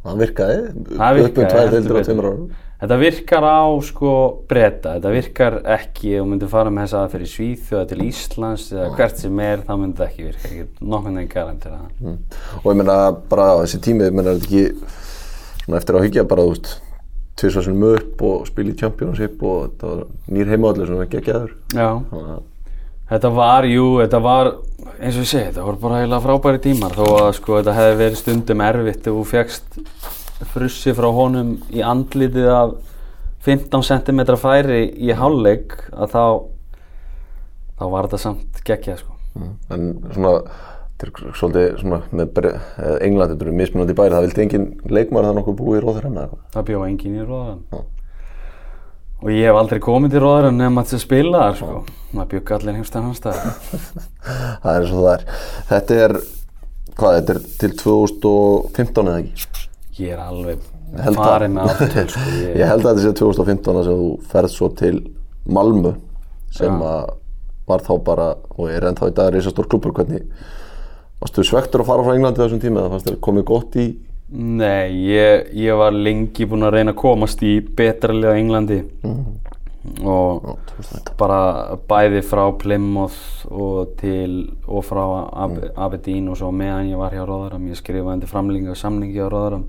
Það virkaði, Það upp um virkaði, tvær heldur deildir á betur. tveimur árum Þetta virkar á sko breyta, þetta virkar ekki ef þú myndir fara með þess að fyrir Svíþjóða til Íslands eða hvert sem er, þá myndi það ekki virka, ekki nokkurn veginn garantera það. Mm. og ég meina bara á þessi tími ég meina er þetta ekki svona eftir að hyggja bara veist tvisvarsunum upp og spila í Championship og þetta var nýr heimaðalur sem var geggjaður. Já, þannig að þetta var, jú, þetta var, eins og ég segi, þetta voru bara eiginlega frábæri tímar. Þó að sko þetta hefði verið stundum erfitt ef þú fegst frussi frá honum í andlitið af 15 cm færi í hálfleik að þá, þá var þetta samt geggjað sko. Mm. En svona, svolítið svona með Bre- eh, England, þetta eru mismunandi bæri, það vildi engin leikmar það nokkuð búið í eitthvað. Það bjóð enginn í Róðarann. Já. Og ég hef aldrei komið til Róðarann nema til að spila þar, sko. Það bjögg allir staðar hans staðar. Það er eins og það er. Þetta er, hvað, þetta er til 2015 eða ekki? Ég er alveg held að- aftur, sko. Ég, Ég held að þetta sé 2015 að þú ferð svo til Malmö sem Já. að var þá bara, og er ennþá í dag reisastór klubur, hvernig varstu svektur að fara frá Englandi þessum tíma eða fannst þér komið gott í Nei, ég, ég var lengi búinn að reyna að komast í betra liða á Englandi og Já, 2015. bara bæði frá Plymouth og til og frá Ab Aberdeen og svo meðan ég var hjá Róðaram ég skrifaði undir framlengi og samningi hjá Róðaram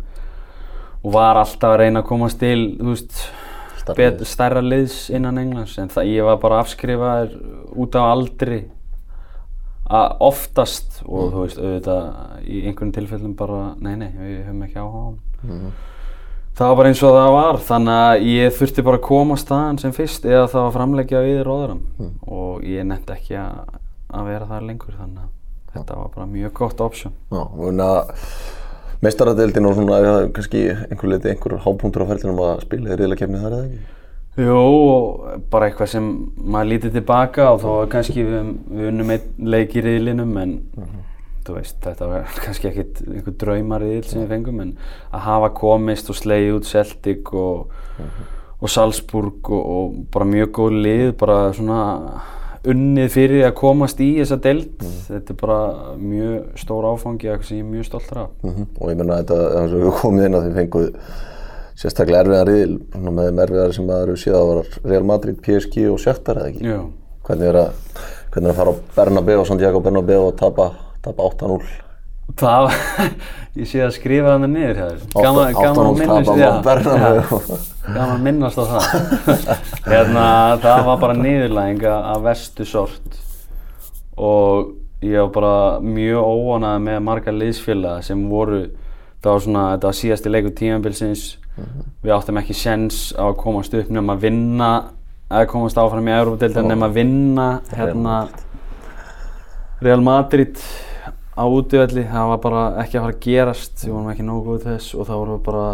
og var alltaf að reyna að komast til veist bet- stærra liðs innan Englands. En það, ég var bara afskrifaður út á aldri að oftast og þú veist auðvitað í einhvern tilfellum bara nei nei við höfum ekki áhuga á hann það var eins og það var þannig að ég þurfti bara að koma staðan sem fyrst eða það var framleggja við róðurum og ég nefndi ekki að, að vera þar lengur þannig að þetta var bara mjög gott option. Já, og hérna meistaradeildin og svona, er það kannski einhver leiti einhver hápunktur á ferlinum að spila í riðlakefni þar eða ekki? Jú, bara eitthvað sem maður lítið tilbaka og þá kannski við, við unnum einn leik í riðlinum en þú veist, þetta var kannski ekkit einhver draumariðil sem við fengum en að hafa komist og slegið út Celtic og, og Salzburg og, og bara mjög góð lið, bara svona unnið fyrir að komast í þessa deild, þetta er bara mjög stór áfangi, eitthvað sem ég er mjög stoltur af. Mm Og ég menna þetta, eins og við komið inn að þið fenguð sérstaklega erfiðan riðil, með þeim erfiðar sem það eru síðan var Real Madrid, PSG og Shakhtar eða ekki? Já. Hvernig er að, hvernig er að fara á Bernabéu, Santiago Bernabéu og tapa, tapa 8-0? Það ég sé að skrifa það niður. Átta- 8-0 tapa á Bernabéu. Gaman að minnast á það. hérna, það var bara niðurlæðing af vestu sort og ég var bara mjög óanað með marga liðsfélaga sem voru, það var svona, þetta var síðasti leikur tímanbilsins, við áttum ekki sjens á að komast upp nema að vinna, eða komast áfram í Európa-deildin nema að vinna, hérna, Real Madrid á útivelli, það var bara ekki að fara að gerast, við vorum ekki nógu góð til þess og það voru bara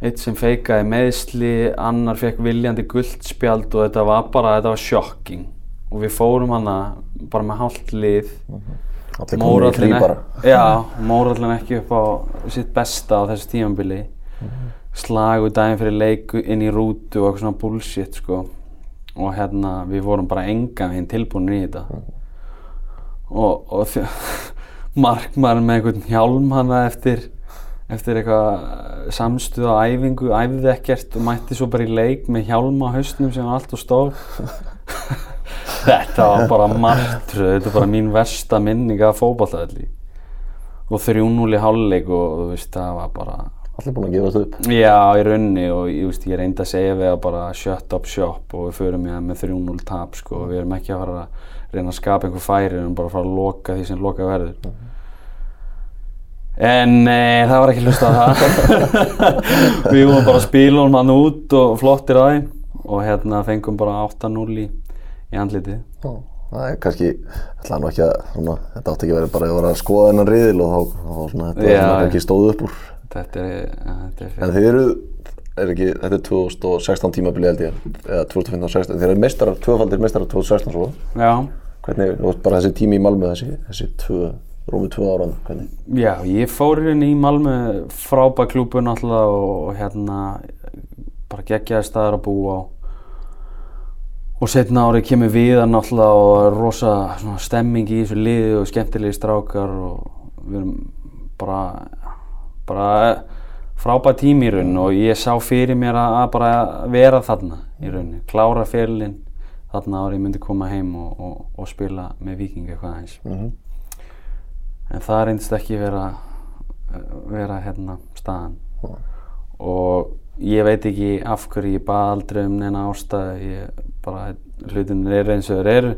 eitt sem feikaði meðsli, annar fekk viljandi guldspjald og þetta var bara, þetta var sjokking og við fórum hana bara með hálft lið. Allir komið í frí ek- bara. Já, mórallin ekki upp á sitt besta á þessu tímambili slagu daginn fyrir leiku inn í rútu og eitthvað svona bullshit sko. Og hérna við vorum bara engan veginn tilbúinir í þetta. Og, og þjó, markmaður með einhvern hjálm hana eftir eftir eitthvað samstuð á æfingu, æfði ekkert og mætti svo bara í leik með hjálm á hausnum sem var allt og stór Þetta var bara martröð, þetta er bara mín versta minning af fótballtaðalli og 3-0 í hálfleik og þú veist, það var bara Allir búin að gefast upp. Já, í raunni og ég, veist, ég reyndi að segja við að bara shut up shop og við förum í það með 3-0 tap sko og við erum ekki að fara að reyna að skapa einhver færi erum bara að fara að loka því sem loka verður En e, það var ekki hlust á það Við vorum bara að spila hún hann út og flottir þeim og hérna fengum bara 8-0 í, í andlitið Já, það er kannski, ætlaði nú ekki að, svona, þetta átti ekki að vera bara að vera að skoða þennan riðil og þá, þá svona, þetta Já. var svona ekki stóð upp úr. Þetta er, þetta er En þið eru, er ekki, þetta er 2016 tímabili held ég, eða 2015-16, þið eru meistarar, tvöfaldir meistarar 2016 svo. Já, Hvernig, bara þessi tími í Malmö, þessi, þessi tvö, rúmið tvö áran, hvernig? Já, ég fór inn í Malmö frábæð klúbu náttúrulega og, og hérna bara geggjaði staðar að búa á og setna árið kemur við að náttúrulega og rosa svona, stemming í þessu liði og skemmtilegi strákar og við erum bara bara frábæð tími í raun og ég sá fyrir mér að, bara vera þarna í rauninni, klára fyrirlinn þarna árið ég myndi koma heim og, og, og spila með Viking eitthvað aðeins. Mm en það reyndist ekki vera vera hérna staðan. Já. og ég veit ekki af hverju ég bað aldrei um neina ástæðu ég bara, hlutinir eru eins og þeir eru.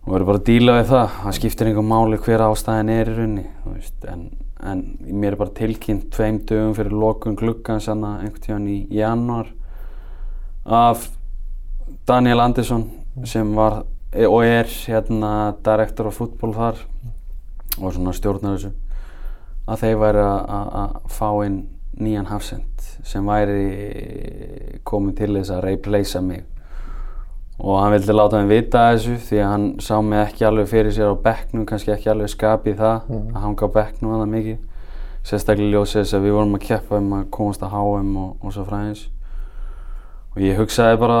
Og verður bara að díla við það það skiptir einhver máli hver ástæðin er í veist, en, en mér er bara tilkynnt tveim dögum fyrir lokun gluggan sanna einhvern tíðan í januar af Daniel Andersson sem var og er hérna direktor af fútból þar og svona stjórnar þessu að þeir væri að- fá inn nýjan hafsend sem væri komin til þess að replacea mig og hann vildi láta mig vita þessu því að hann sá mig ekki alveg fyrir sér á bekknum kannski ekki alveg skapið það að hanga á bekknum að það mikið. Sérstaklega ljósið þess að við vorum að keppa um að komast að HM og, og svo fræðins og ég hugsaði bara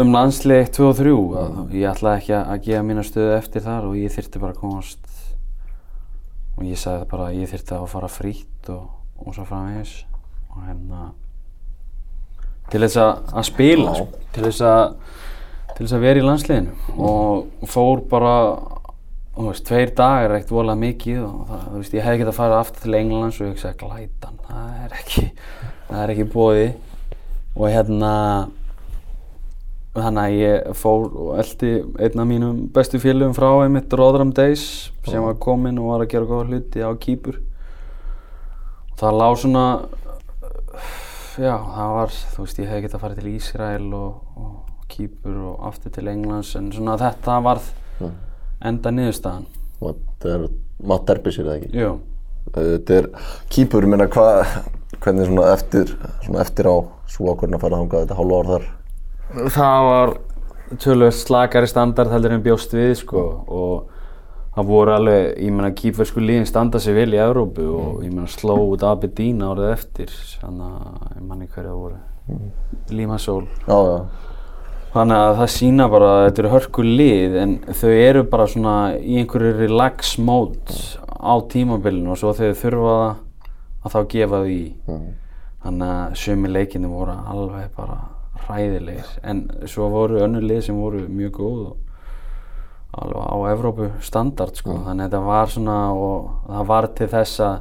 um landslið 1, 2 og 3 að ég ætlaði ekki að, gefa mína stöðu eftir þar og ég þyrfti bara að komast. Og ég sagði bara að ég þyrfti að fara frýtt og, og svo framvegis. Og hérna til þess að, spila sko, til þess að til þess að vera í landsliðinu. Og fór bara þú veist, tveir dagar er ekkert volað mikið og það, þú veist, ég hefði getað að fara aftur til Englands og ég hugsaði glætan, það er ekki það er ekki bóði og hérna þannig að ég fór og eldi einn af mínum bestu félögum frá einmitt Rotherham Days sem var kominn og var að gera góða hluti á Kýpur það lág svona já, það var þú veist, ég hefði getað farið til Ísrael og, og Kýpur og aftur til Englands en svona þetta varð enda niðurstaðan. Matt Derbisir eða ekki? Jú, þetta er kýpur, minna hvernig svona eftir, svona eftir á svo ákvörðin að fara þangað þetta hálfa ár þar? Það var tölvöld slakari standard heldur en bjóst við sko og það voru alveg, ég meina kýpversku líðin standa sig vel í Evrópu og ég meina sló út Aberdeen árið eftir þannig að ég manni hverja voru. Limassol já, já, þannig að það sína bara að þetta eru hörku lið en þau eru bara svona í einhverju relax mode á tímabilinu og svo þegar þau þurfa það að þá gefa því. Þannig að sömi leikinni voru alveg bara hræðilegir. En svo voru önnur lið sem voru mjög góð og alveg á Evrópu standard sko. Þannig að þetta var svona og það var til þess að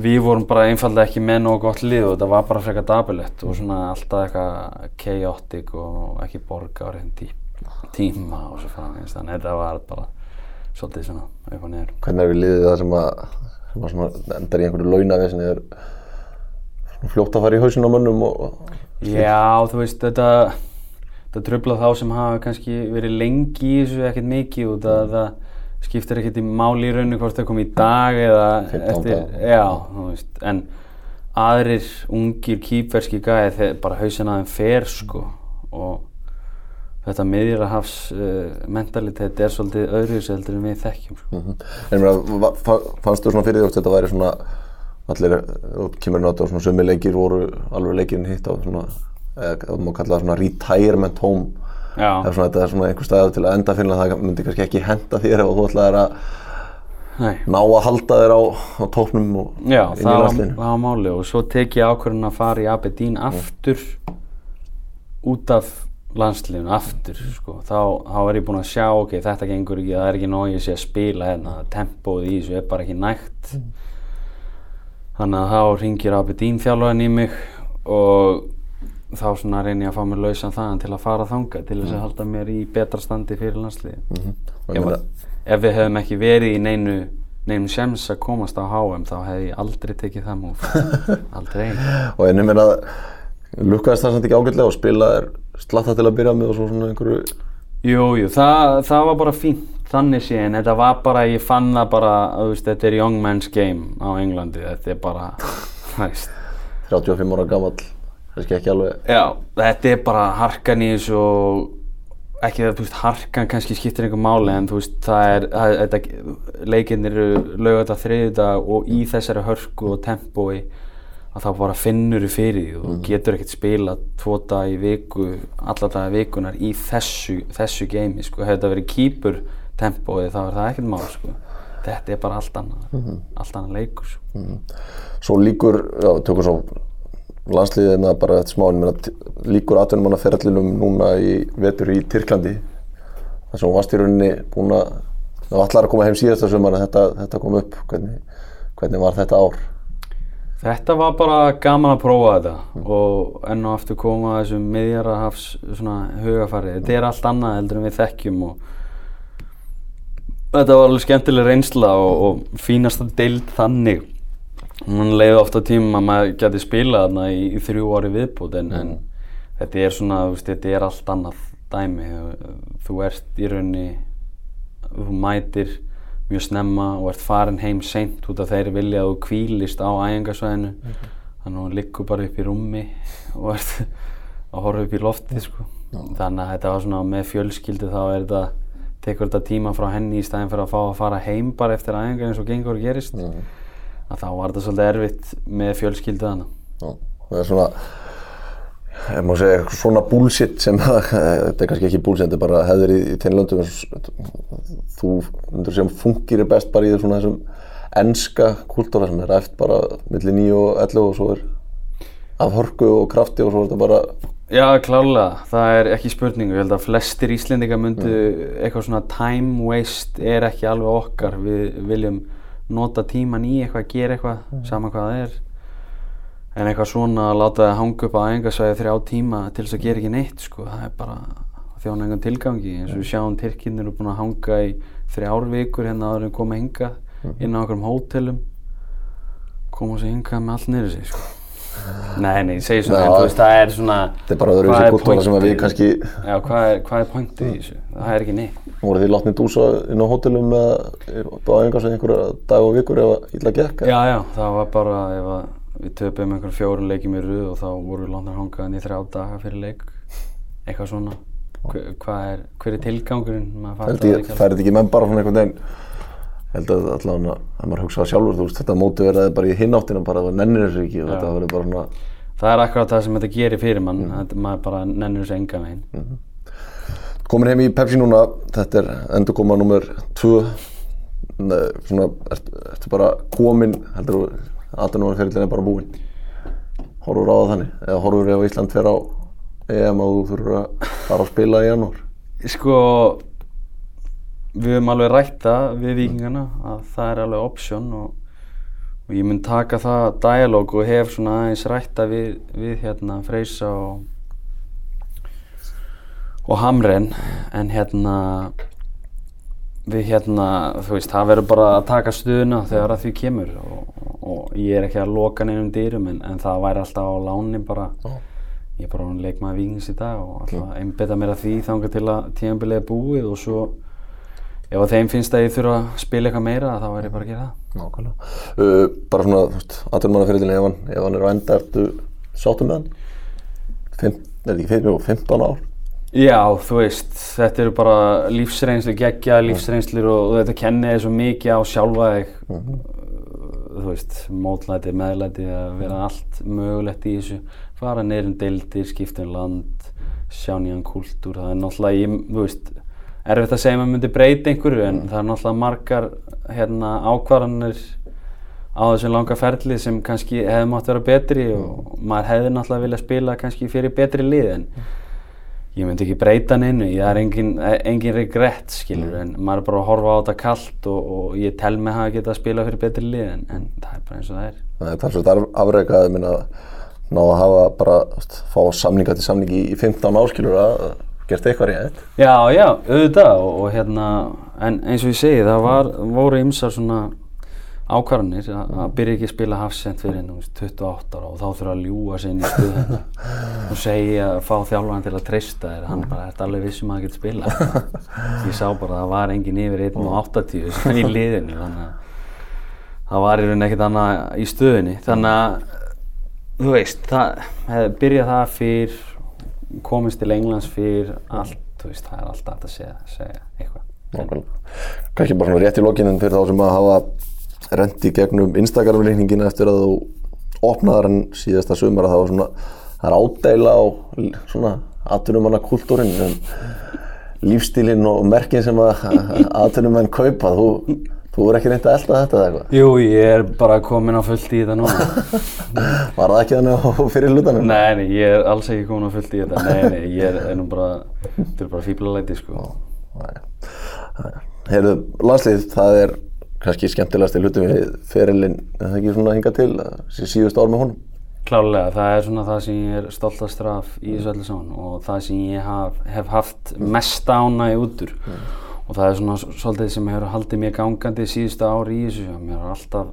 við vorum bara einfallega ekki með nógu gott lið og þetta var bara frekar dabilegt og svona alltaf eitthvað chaotic og ekki borga á reynd tí tíma og svo framvegis. Þannig að þetta var bara svolítið svona upp og niður. Hvernig er við liðið það sem að, sem að svona endar í einhverju launavesin er svona fljótt að fara í hausin á mönnum og, og Já, þú veist, þetta, þetta tröfla þá sem hafa kannski verið lengi í þessu ekkert mikið og það, það skiptir ekkert í máli í rauninu hvort það kom í dag eða 15 eftir, já, þú veist, en aðrir ungir kýpverski gæði þegar bara hausin aðeim fer sko. Og þetta miðjurahafs uh, mentalitet er svolítið öðruðs heldur en við þekkjum sko. En meina, va- fa- fannst þú svona fyrir því að þetta væri svona allir, þú kemur nátt og svona sömu leikir voru alveg leikirinn hitt á svona, eða það má kalla það svona retirement home Já, ef svona þetta er svona einhver stæður til að enda fyrir það myndi kannski ekki henda þér ef þú ætlaðir að nei. ná að halda þér á, á tóknum og Já, inn í landslinu. það var máli og svo tek ég ákvörðun að fara í Aberdeen aftur út af landsliðinu aftur sko. þá, þá er ég búinn að sjá ok, þetta gengur ekki, það er ekki nóg ég sé að spila hérna, tempóð í þessu er bara ekki nægt þannig að þá ringir Aberdeen þjálfarinn í mig og þá svona reyni ég að fá mér lausan þaðan til að fara þanga til þess að halda mér í betra standi fyrir landsliði Mhm. Og ég ef, meina, ef við hefðum ekki verið í neinu neinu sems að komast á HM þá hefði ég aldrei tekið það múf aldrei. Og ég meina lukkaðist það samt ekki ágætlega og spilaðir slatta til að byrja með og svo svona einhverju Jú, jú, það, það var bara fínt þannig en þetta var bara, ég fann það bara veist, þetta er young man's game á Englandi, þetta er bara þú veist, 35 ára gamall kannski ekki alveg já, þetta er bara harkan í þessu ekki það, þú veist, harkan kannski skiptir einhver máli en þú veist, það er, það, þetta, leikinnir eru lögata þriðjudag og í þessari hörku og tempói að þá bara finnur þú fyrir því og getur ekkert spila tvo dag í viku, alla daga vikunar í þessu, þessu geimi, sko, hefur þetta verið kýpur tempói þá er það ekkert mál, sko. Þetta er bara allt annað, allt annað leikur, sko. svo líkur, já, tökum svo bara smá en ég meina, t- líkur atvinnum hana ferðlinum núna í vetur í Tyrklandi þar sem hún varst í rauninni búin að það var allar að koma heim síðasta sumar en þetta, þetta kom upp hvernig, hvernig var þetta ár Þetta var bara gaman að prófa þetta og enn og aftur koma að þessum miðjarahafs hugafari. Þetta er allt annað heldur en við þekkjum og þetta var alveg skemmtileg reynsla og, og fínasta deild þannig. Man leiði ofta tíma að maður geti spilað þarna í, í þrjú ári viðbútt en, en þetta er svona, veist, þetta er allt annað dæmi. Þú ert í rauninni, þú mætir mjög snemma og ert farin heim seint út af þeir vilja að þú kvílist á æfingarsvæðinu þannig að þú liggur bara upp í rúmi og ert að horfa upp í loftið sko. þannig að þetta var svona með fjölskyldu þá er þetta tekur þetta tíma frá henni í staðin fyrir að fá að fara heim bara eftir æfingar eins og gengur og gerist að þá var þetta svolítið erfitt með fjölskyldu þannig Já, það er svona ef maður segja svona bullshit sem að, þetta er kannski ekki bullshit, þetta er bara hefðir í, í teinlöndum þú myndur sem fungir er best bara í svona þessum enska kultúra sem er eft bara millir 9 og 11 og svo er af hörku og krafti og svo er þetta bara Já, klálega. Það er ekki spurning. Ég held að flestir Íslendingar myndu eitthvað svona time waste er ekki alveg okkar. Við viljum nota tíman í eitthvað, gera eitthvað, sama hvað það er. En eitthvað svona að láta það hanga upp á æfingarsvæði þrjá tíma til þess að gera ekki neitt, sko. Það er bara að þjóna einhvern tilgangi. eins og við sjáum Tyrkinn eru búin að hanga í þrjár vikur hérna áður en koma hingað inn á okkur hótelum. koma sér hingað með allt niður sig sko. Nei, nei, ég segi svona, en þú veist, það er svona Þetta er bara öðru hvað þessi er kultúra sem að við kannski Já, hvað er, er pointið í þessu? Það er ekki neitt voru því látni dúsa inn á hótelum með báðingar sem einhverja dag og vikur ef að illa gekk. Já, já, það var bara ef að við töpum einhver fjórum leikjum í röð og þá voru við látnar hangaðan í þrjá daga fyrir leik. Eitthvað svona. Hver, hvað er, hver er tilgangurinn? Það ekki, ekki menn bara svona einhvern veginn? Held að allavega að maður hugsa sjálfur þú veist þetta móti verði bara í hináttina bara að nennir þessu ekki og þetta verður bara svona Það er akkurat það sem þetta gerir fyrir mann þetta maður bara nennir þessu enga veginn komin heim í Pepsi núna þetta er endur koma nummer 2 svona ertu, bara komin heldur þú aðtunumvarferðin er bara búinn horfur á það þannig eða horfur ef Ísland fer á EM og þú þurfur að fara að spila í janúar? Sko við höfum alveg rætt það við vikingana að það er alveg option og, og ég mun taka það dialog og hef svona aðeins rætta við, við hérna Freysa og og Hamren en hérna við hérna, þú veist, það verður bara að taka stuðuna þegar að því kemur og, og ég er ekki að loka neinum dýrum en, en það væri alltaf á láni bara ég er bara hún leikmaður vikings í dag og alltaf að einbeta mér að því þangað til að tíðanbilið er búið og svo ef að þeim finnst að ég þurfa að spila eitthvað meira þá er ég bara að gera það Nákvæmlega. Uh, bara svona, þú veist, aðtunumvarferðin ef, ef hann er á enda, ertu sáttum með hann? Fimm, er ekki fimm, jú, 15 ár? Já, þú veist, þetta eru bara lífsreynslu, geggja lífsreynslur og, og þetta kennir þig svo mikið á sjálfa þig. Þú veist, mótlæti, meðlæti að vera allt mögulegt í þessu. Fara neyrum deildir, skipta um land sjá nýjan kúltúr. Það er náttúrulega, ég, þú veist erfitt að segja að maður myndi breyta einhverju en það er náttúrulega margar hérna, ákvarðanir á þessum langa ferli sem kannski hefði mátt vera betri og maður hefði náttúrulega viljað spila kannski fyrir betri lið en ég myndi ekki breyta neinu, ég er engin, engin regrett skilur, en maður er bara að horfa á þetta kallt og, og ég tel mig hafa getað að spila fyrir betri lið, en, en það er bara eins og það er. Það er talsveit afreikað, ég minna, ná að hafa bara, veist, fá samninga til samningi í 15 áskilur að gert eitthvað rétt. Já, já, auðvitað og, og hérna, en eins og ég segi, það var, voru ymsar svona ákvarðanir að, að byrja ekki að spila hafsend fyrir nú, 28 ára og þá þurfa að ljúa sig inn í stuðuna og segja að fá þjálfan til að treysta þér, hann bara, þetta alveg vissum að það getur spila. ég sá bara að það var engin yfir 1.80 sem í liðinu, þannig að það var rauninni ekkert annað í stöðunni, þannig að þú veist, það byrjað það fyrr, komist til Englands fyrr, allt, þú veist, það er alltaf að segja, segja eitthvað. Nákvæmlega. Kannski bara rétt í lokininn fyrir þá sem að hafa rendi gegnum Instagram-reikningina eftir að þú opnaðar hann síðasta sumar að það var svona, það er ádæla á svona atvinnumanna kultúrin um lífstílinn og merkin sem að atvinnumenn kaupa, þú, þú er ekki reynd að elda þetta eða eitthvað. Jú, ég er bara komin á fullt í þetta núna. Var það ekki þannig á fyrir hlutanum? nei, nei, ég er alls ekki komin á fullt í þetta. Nei, nei, ég er, nú bara, þetta er bara fíblalæti, sko. Heyrðu, landslið, það er kannski skemmtilegast í hlutum við ferilinn, er það ekki svona hingað til, síðust ár með honum? Klálega, það er svona það sem ég er stoltastur af í þessu öllu saman og það sem ég haf, hef haft mest ánægi út úr og það er svona svolítið sem hefur haldið mér gangandi síðustu ári í þessu mér har alltaf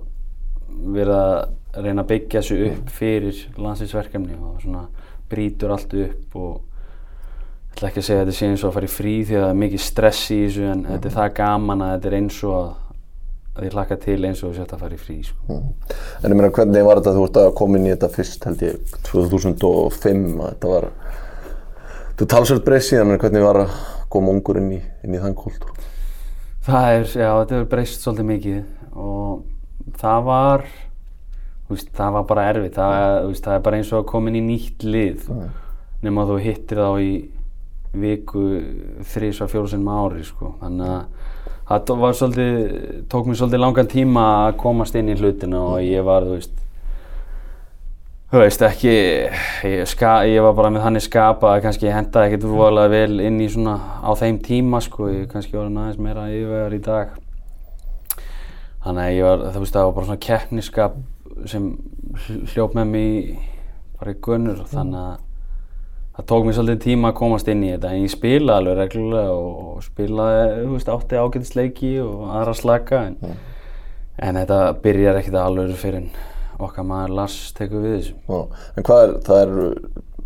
verið að reyna að byggja þessu upp fyrir landsinsverkefni og svona brýtur allt upp og ég ætla ekki að segja að þetta sé eins og að fara í frí því að það er mikið stress í þessu en þetta er það gaman að þetta er eins og að ég hlakka til eins og setja að fara í frí sko. En ég meina, hvernig var þetta, þú ert að koma inn í þetta fyrst, held ég, 2005, að þetta var, þú talsvöld breið síðan, en hvernig var að koma ungur inn í, inn í þann kultúr? Það er, já, þetta hefur breyst svolítið mikið og það var, veist, það var bara erfitt, það, veist, það er bara eins og að koma inn í nýtt lið. Nema að þú hittir þá í viku þrís að fjóru á ári, sko, þannig að það svolítið, tók mér svolítið langan tíma að komast inn í hlutina og ég var, þú veist, þú veist, ekki, ég, ska, ég var bara með þannig skapa að kannski hendaði ekkert voðalega vel inn í svona á þeim tíma sko, ég kannski var aðeins meira yfirvegar í dag. Þannig að ég var, þú veist, það var bara svona keppniskap sem hl- hljóp með mig í- bara í gunnur og þannig að það tók mér svolítið tíma að komast inn í þetta en ég spilaði alveg reglulega og, og spilaði, þú veist, átti ágætisleiki og aðra slaka en, en þetta byrjar ekkert alveg fyrir okkar maður Lars tekur við þessu. Já. En hvað er, það er,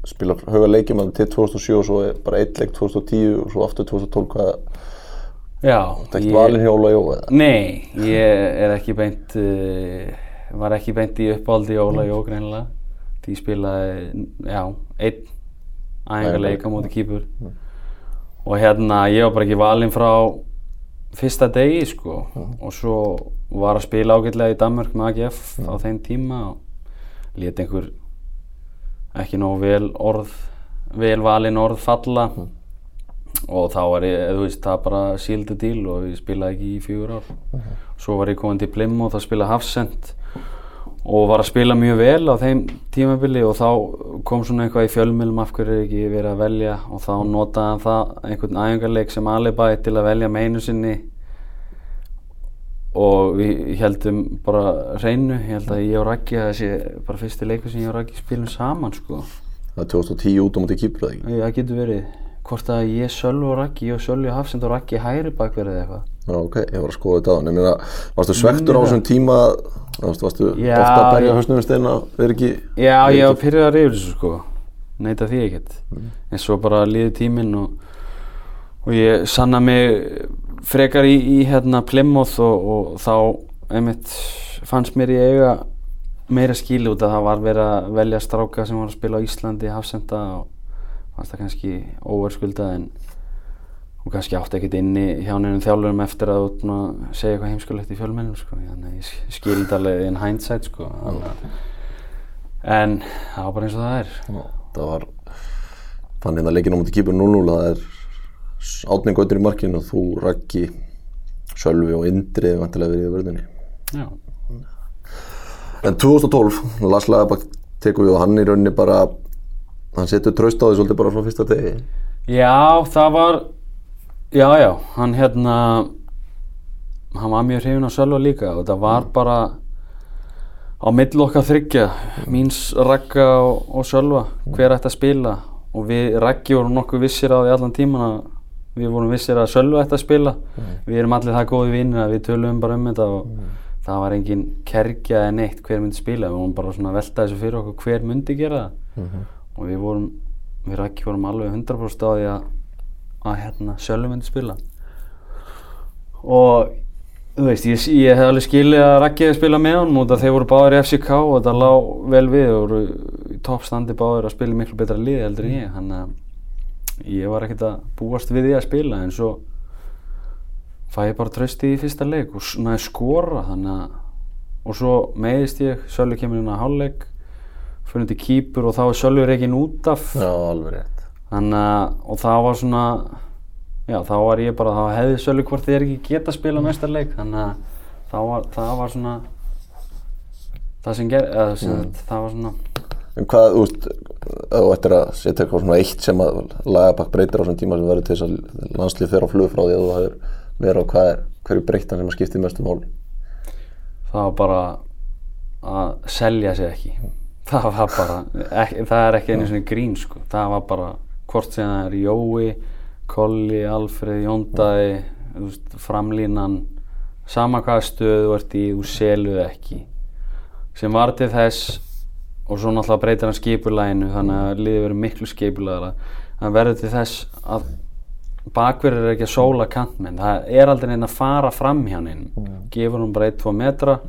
spilar höga leikjum til 2007 og svo bara eitt leik 2010 og svo aftur 2012, hvað, Já, það er ekkert valin hjá Óla Jó eða? Nei, ég er ekki beint, uh, var ekki beint í uppáldi Óla Jó greinilega. Því ég spilaði, já, einn æfingarleik á móti kýpur. Og hérna, ég var bara ekki valinn frá fyrsta degi sko. Og svo var að spila ágætlega í Danmark með AGF á þeim tíma og leti einhver ekki nóg vel orð, vel valinn orð falla. Og þá var ég, þú veist, það bara síldu díl og ég spilaði ekki í fjögur ár. Svo var ég komin til Plymouth að spila Hafsend og var að spila mjög vel á þeim tímabili og þá kom svona eitthvað í fjölmjölum af hverju er ekki verið að velja og þá notaði hann það einhvern æfingarleik sem alibæ til að velja með einu sinni og við heldum bara reynu, ég held að ég og Raggi þessi bara fyrsti leikur sem ég og Raggi spilum saman sko. Það er 2010 út á móti kýpur eða ekki? Það getur verið hvort að ég Sölvi og Raggi, ég og Sölvi Hafsend og Raggi hægri bakverðið eða eitthvað. Já, ok, ég var að skoða þetta á hann. Ég meina, varstu svektur á þessum tíma, varstu, varstu Já, ofta að berja hausnum í steina, verið ekki... Já, ég var pyrrðar yfir þessu sko, neita því ekkert. En svo bara liði tíminn og, og ég sanna mig frekar í, í hérna Plymouth og, og þá einmitt fannst mér ég eiga meira skíli út að það var verið að velja stráka sem var að spila á Íslandi, hafsenda og fannst það kannski óverskuldað en og kannski átti ekkert inni hjá nefnum þjálfurum eftir að búinn að segja eitthvað heimskulegt í fjölmennum sko. þannig að ég skildi alveg in hindsight sko. þannig að En það var bara eins og það er. Já, það var, fann hérna leikinn á móti kýpur 0-0, það er átning gautur í markinu og þú, Raggi, Sölvi og Indri vantilega verið í vörðinni. Já. En 2012, Lars Lagerbakk tekur við og hann í rauninni bara, hann setur traust á því svolítið bara frá fyrsta degi. Já, það var, já, já, hann hérna, hann var mjög hrifin á Sölva líka og það var bara á milli okkar þryggja, míns Ragga og, og Sölva, hver ætti að spila. Og við Raggi vorum nokkuð vissir á því allan tíman að við vorum vissir að Sölva ætti að spila. Við erum allir það góði vinnir að við tölum bara um þetta og það var engin kergja en eitt hver myndi spila, við vorum bara svona að velta þessu fyrir okkur hver myndi gera það og við vorum, við Raggi vorum alveg 100% á því að, að hérna, Sölvi myndi spila. Og þú veist, ég, ég hef alveg skilið að hefði spila með honum út að þeir voru báðir í FCK og þetta lág vel við. Og voru í toppstandi báðir að spila miklu betra liði heldur en ég. Þannig að ég var ekkert að búast við því að spila en svo fæ ég bara trösti í fyrsta leik og næði skora. Þannig að og svo meiðist ég, Sölvi kemur inn á hálfleik fyrir til kýpur og þá er Sölvi reikin út af. Já, alveg rétt. þannig að og það var svona já þá var ég bara, þá hefði Sölvi hvort þið er ekki geta að spila næsta leik. Þannig að það var, það var svona það sem ger, eða sem sagt, það var svona. En hvað, þú veist, þú ættir að setja eitthvað svona eitt sem að Lagerbakk breytir á þessum tíma sem verður til þess að landslið fer á flug frá því að þú hefur verið á hvað er, hverju breyttan sem að skipti mestu mál. það var bara að selja sig ekki það var bara, ekki, það er ekki einu svona grín sko, það var bara hvort sem það er Jói, Kolli, Alfred, Jóndæði framlínan sama hvaða stöðu þú ert í, þú seluð ekki. Sem var til þess og svo náttúrulega breytir hann skipulæginu þannig að liðið verður miklu skipulægara það verður til þess að bakverður er ekki að sóla kantmenn. Það er aldrei neinn að fara fram hjá neinn gefur hann bara 1-2 metra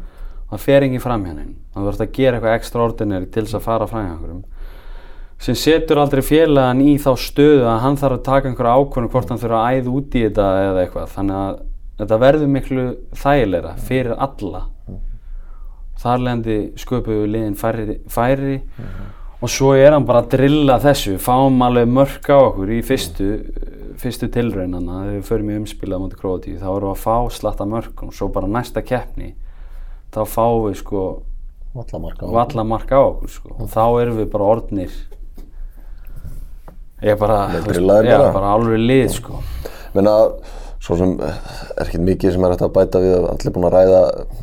það fer enginn fram hjá neinn það verður að gera eitthvað extraordinary til þess að fara fram einhverjum. Sem setur aldrei félagan í þá stöðu að hann þarf að taka einhverja ákvörðun hvort hann þurfa að æða út í þetta eða eitthvað. Þannig að þetta verður miklu þægilegra fyrir alla. Þar leðandi sköpuðu liðin færi, færi og svo er hann bara að drilla þessu. Fáum alveg mörk á okkur í fyrstu, fyrstu tilraunana þegar við förum í umspilað mútið Króatíu þá erum við að fá slatta mörk og svo bara næsta keppni þá fáum við sko Vallamarka. valla mark á okkur sko. og þá erum við bara orðnir ég já, bara. bara alveg lið sko. Menna, svo sem eh, er ekkert mikið sem er hægt að bæta við að allir búin að ræða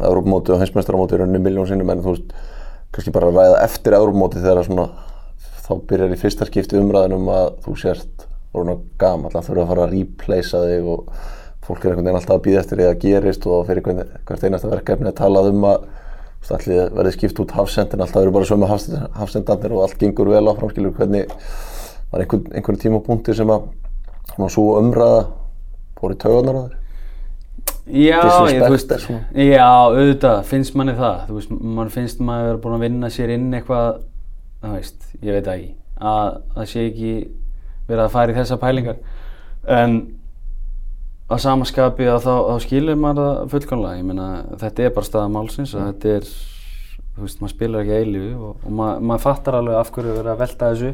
Európmóti og heimsmeistaramóti í rauninni miljón sinnum en þú veist, kannski bara að ræða eftir Európmóti þegar svona þá byrjar í fyrsta skipti umræðin um að þú sért orðin gamall, að þurfa að fara að replacea þig og fólk er einhvern veginn alltaf að býða eftir það gerist og fyrir hvern, hvert einasta verkefni að talað um að Allir verði skipt út hafsendin, alltaf eru bara sömu hafsendanir og allt gengur vel áfram, skilur, hvernig var einhver, einhverjum tímapunkti sem að svona svo umræða fór í tauganar á þér? Já, ég, þú veist, já, auðvitað, finnst manni það, þú veist, mann finnst maður að vera búin að vinna sér inn eitthvað, þú veist, ég veit það ekki, að það sé ekki verið að fara í þessa pælingar, en að samaskapi að þá, þá skilur maður það fullkomlega, ég meina, þetta er bara staða málsins og þetta er, þú veist, maður spilar ekki eilífi og, og maður, maður fattar alveg af hverju verið að velta þessu,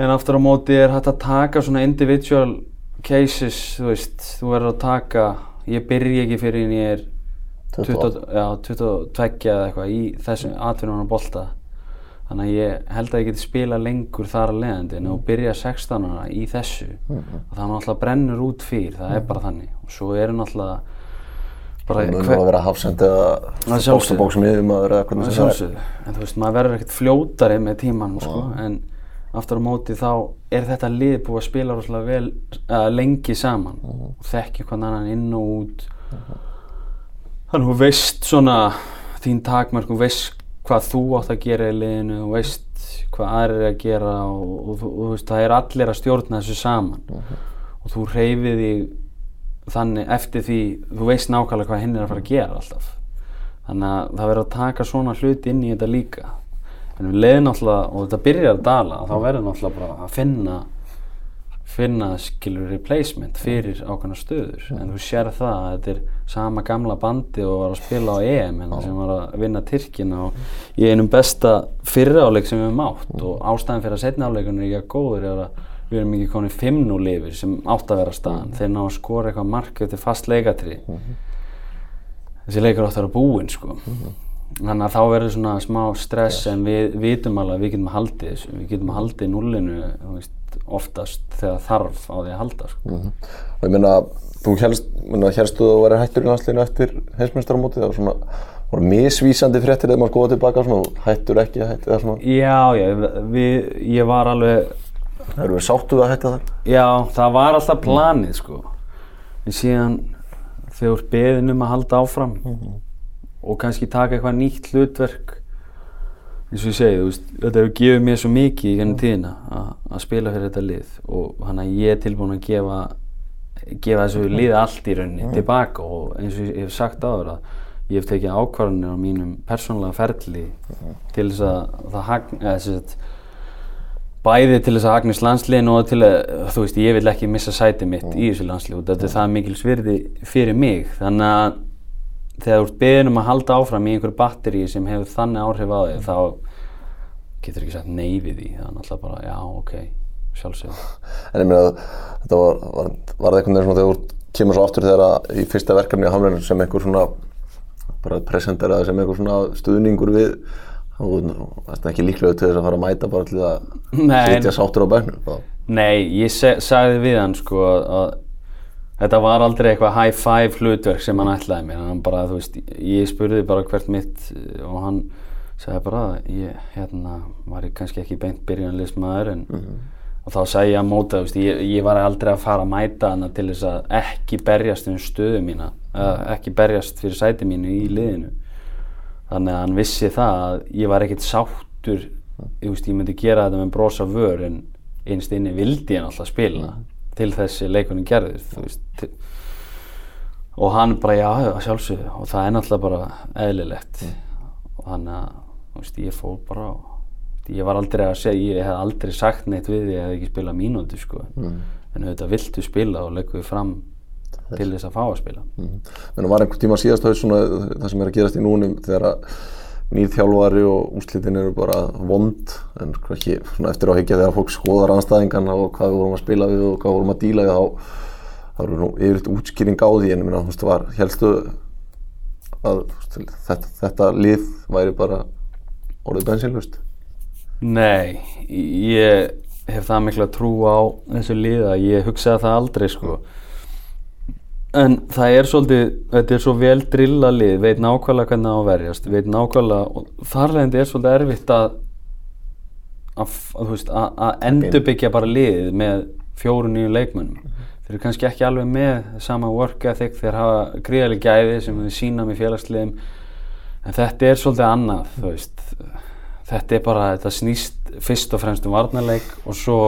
en aftur á móti er hægt að taka svona individual cases, þú veist, þú verður að taka, ég byrja ekki fyrir en ég er 20, já, 22 eða eitthvað í þessum atvinnum að bolta þannig að ég held að ég geti spila lengur þar að leiðandi en þú byrja 16 ára í þessu og það náttúrulega brennur út fyrir, það er bara þannig. Og svo eru náttúrulega bara Það mun að vera hafsend eða sjálfsögðu. bókstabóks miðumæður eða hvernig Það sem það er. sjálfsögðu, en þú veist, maður verður ekkert fljótari með tíman, sko, en aftur á móti þá er þetta lið búið að spila rosalega vel, uh, lengi saman. Og þekki hvern annan inn og út. Þannig að þú veist svona þín takmörk, þú veist hvað þú átt að gera í liðinu, þú veist hvað aðrir er að gera og, og, og, og þú veist, það er allir að stjórna þessu saman. Og þú reyfið þig þannig eftir því, þú veist nákvæmlega hvað hinn er að fara að gera alltaf. Þannig að það verður að taka svona hluti inn í þetta líka. En við leiðum náttúrulega, og þetta byrjar að dala þá verður náttúrulega bara að finna finna skilur replacement fyrir ákveðna stöður. En þú sér það að þetta er sama gamla bandi og var að spila á EM hérna, sem var að vinna Tyrkina og í einum besta fyrraáleik sem við höfum átt. Og ástæðan fyrir að setna áleikunum er ekki að góður er að við erum ekki komin 5-0 lifir sem átt að vera staðan. Þeir ná að skora eitthvað mark eftir fast leikatri þessi leikur átt að vera búinn sko. Þannig að þá verður svona smá stress en við vitum alveg að við getum haldið þessu. Við getum núllinu þú veist, oftast þegar þarf á því að halda sko. Og ég meina, þú helstu þú að vera hættur í landsliðinu eftir heimsmyndstarmótið, það var svona, voru misvísandi fréttir þegar maður skoða tilbaka svona, hættur ekki hætti það svona, já, já, við, ég var alveg erum við sáttuð að hætta það? já, það var alltaf planið sko. En síðan þegar þú beðin um að halda áfram og kannski taka eitthvað nýtt hlutverk eins og ég segi, veist, þetta hefur gefið mér svo mikið í gennum tíðina að- spila fyrir þetta lið og hann að ég er tilbúin að gefa gefa þessu lið allt í rauninni tilbaka og eins og ég hef sagt áður að ég hef tekið ákvarðanir á mínum persónulega ferli til þess að það hagn, eða þess að bæði til þess að hagnist landsliðin og til að, þú veist, ég vil ekki missa sæti mitt í þessu landslið og þetta er það mikil svirði fyrir mig. Þannig að þegar þú ert beðin um að halda áfram í einhverju batteri sem hefur þannig áhrif á þig þá getur ekki sagt nei við því það er náttúrulega bara, já, ok, sjálfsögðu En ég meina, þetta var, var, var það einhvern veginn svona þegar þú kemur svo aftur þegar að í fyrsta verkefni á Hamlinu sem einhver svona, bara presenteraði sem einhver svona stuðningur við, þá varst ekki líklega til þess að fara að mæta bara til að sitja sáttur á bæknum. þá. Nei, ég sagði við hann sko að þetta var aldrei eitthvað high five hlutverk sem hann ætlaði mér. Hann bara, þú veist, ég spurði bara hvert mitt eh, og hann sagði bara ég, hérna, var ég kannski ekki beint byrjunarliðsmaður en og þá sagði ég að móta, þú veist, ég, ég var aldrei að fara að mæta hana til þess að ekki berjast um stöðu mína, uh, ekki berjast fyrir sæti mínu í liðinu. Þannig að hann vissi það að ég var ekkert sáttur ég, veist, ég myndi gera þetta með brosa vör en einst inni vildi ég alltaf spila til þessi leikunum gerðir veist og hann bara já, já, sjálfsögðu og það er náttúrulega bara eðlilegt. Og þannig að veist, ég fór bara og ég var aldrei að segja, ég hef aldrei sagt neitt við því að ég hef ekki spilað mínúti sko. en auðvitað viltu spila og leggur við fram til þess að fá að spila. Menn var einhvern tíma síðast það sem er að gerast í núnum þegar að nýr þjálfari og úrslitin eru bara vond en ekki eftir á að higgja þegar fólk skoðar anstæðingarna og hvað við vorum að spila við og hvað við vorum að díla við þá þá eru nú yfirleitt útskýring á því en meina, þú veist, var helstu að veist, þetta, þetta lið væri bara orðið bensinlust Nei, ég hef það mikla trú á þessu liða, ég hugsaði það aldrei sko en það er svolítið, þetta er svo vel drilla lið, veit nákvæmlega hvernig það á að verjast veit nákvæmlega, og þarlegandi er svolítið erfitt að að, endurbyggja bara liðið með fjóru nýju leikmönnum. Þeir eru kannski ekki alveg með sama work ethic, þeir hafa gríðarlega gæði sem við sína með félagsliðum. En þetta er svolítið annað þú veist. Þetta er bara, þetta snýst fyrst og fremst um varnarleik og svo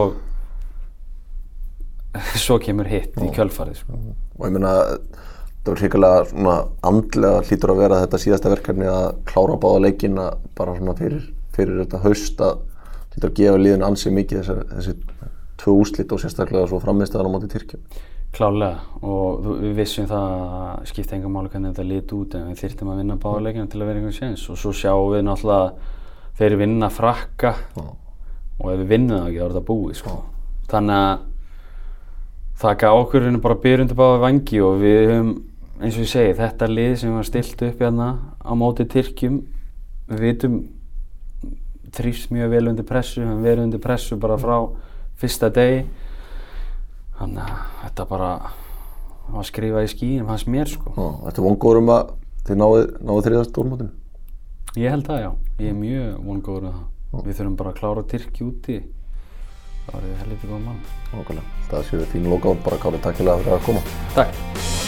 svo kemur hitt í kjölfarið sko. Og ég meina það var hrikalega svona andlega hlýtur að vera þetta síðasta verkefni að klára báða leikina bara svona fyrir, fyrir þetta haust að hlýtur að gefa liðin ansið mikið þessi, þessi tvö úslit og sérstaklega svo frammiðstæðan á móti Tyrkjum. Klálega og við vissum það að skipta enga máli hvernig þetta lit út en við þyrftum að vinna báðuleikina til að vera einhvern séns. Og svo sjáum við náttúrulega þeir vinna frakka og ef við vinnum það ekki þá er þetta búið sko. þannig að það gaf okkur henni bara byrjundi báði vangi og við höfum eins og ég segi þetta lið sem var stilt upp hérna á móti Tyrkjum við vitum þrýfst mjög vel undir pressu við verið undir pressu bara frá fyrsta degi. Þannig að þetta bara var skrifað í skýin fannst mér sko. Þetta er vongóður um að þið náðu, náðu þriðast stórmótinu? Ég held það já, ég er mjög vongóður með það. Við þurfum bara að klára Tyrki úti það var helviti góð mann Nákvæmlega. Það séu fín loka og bara káli takkilega fyrir að koma. Takk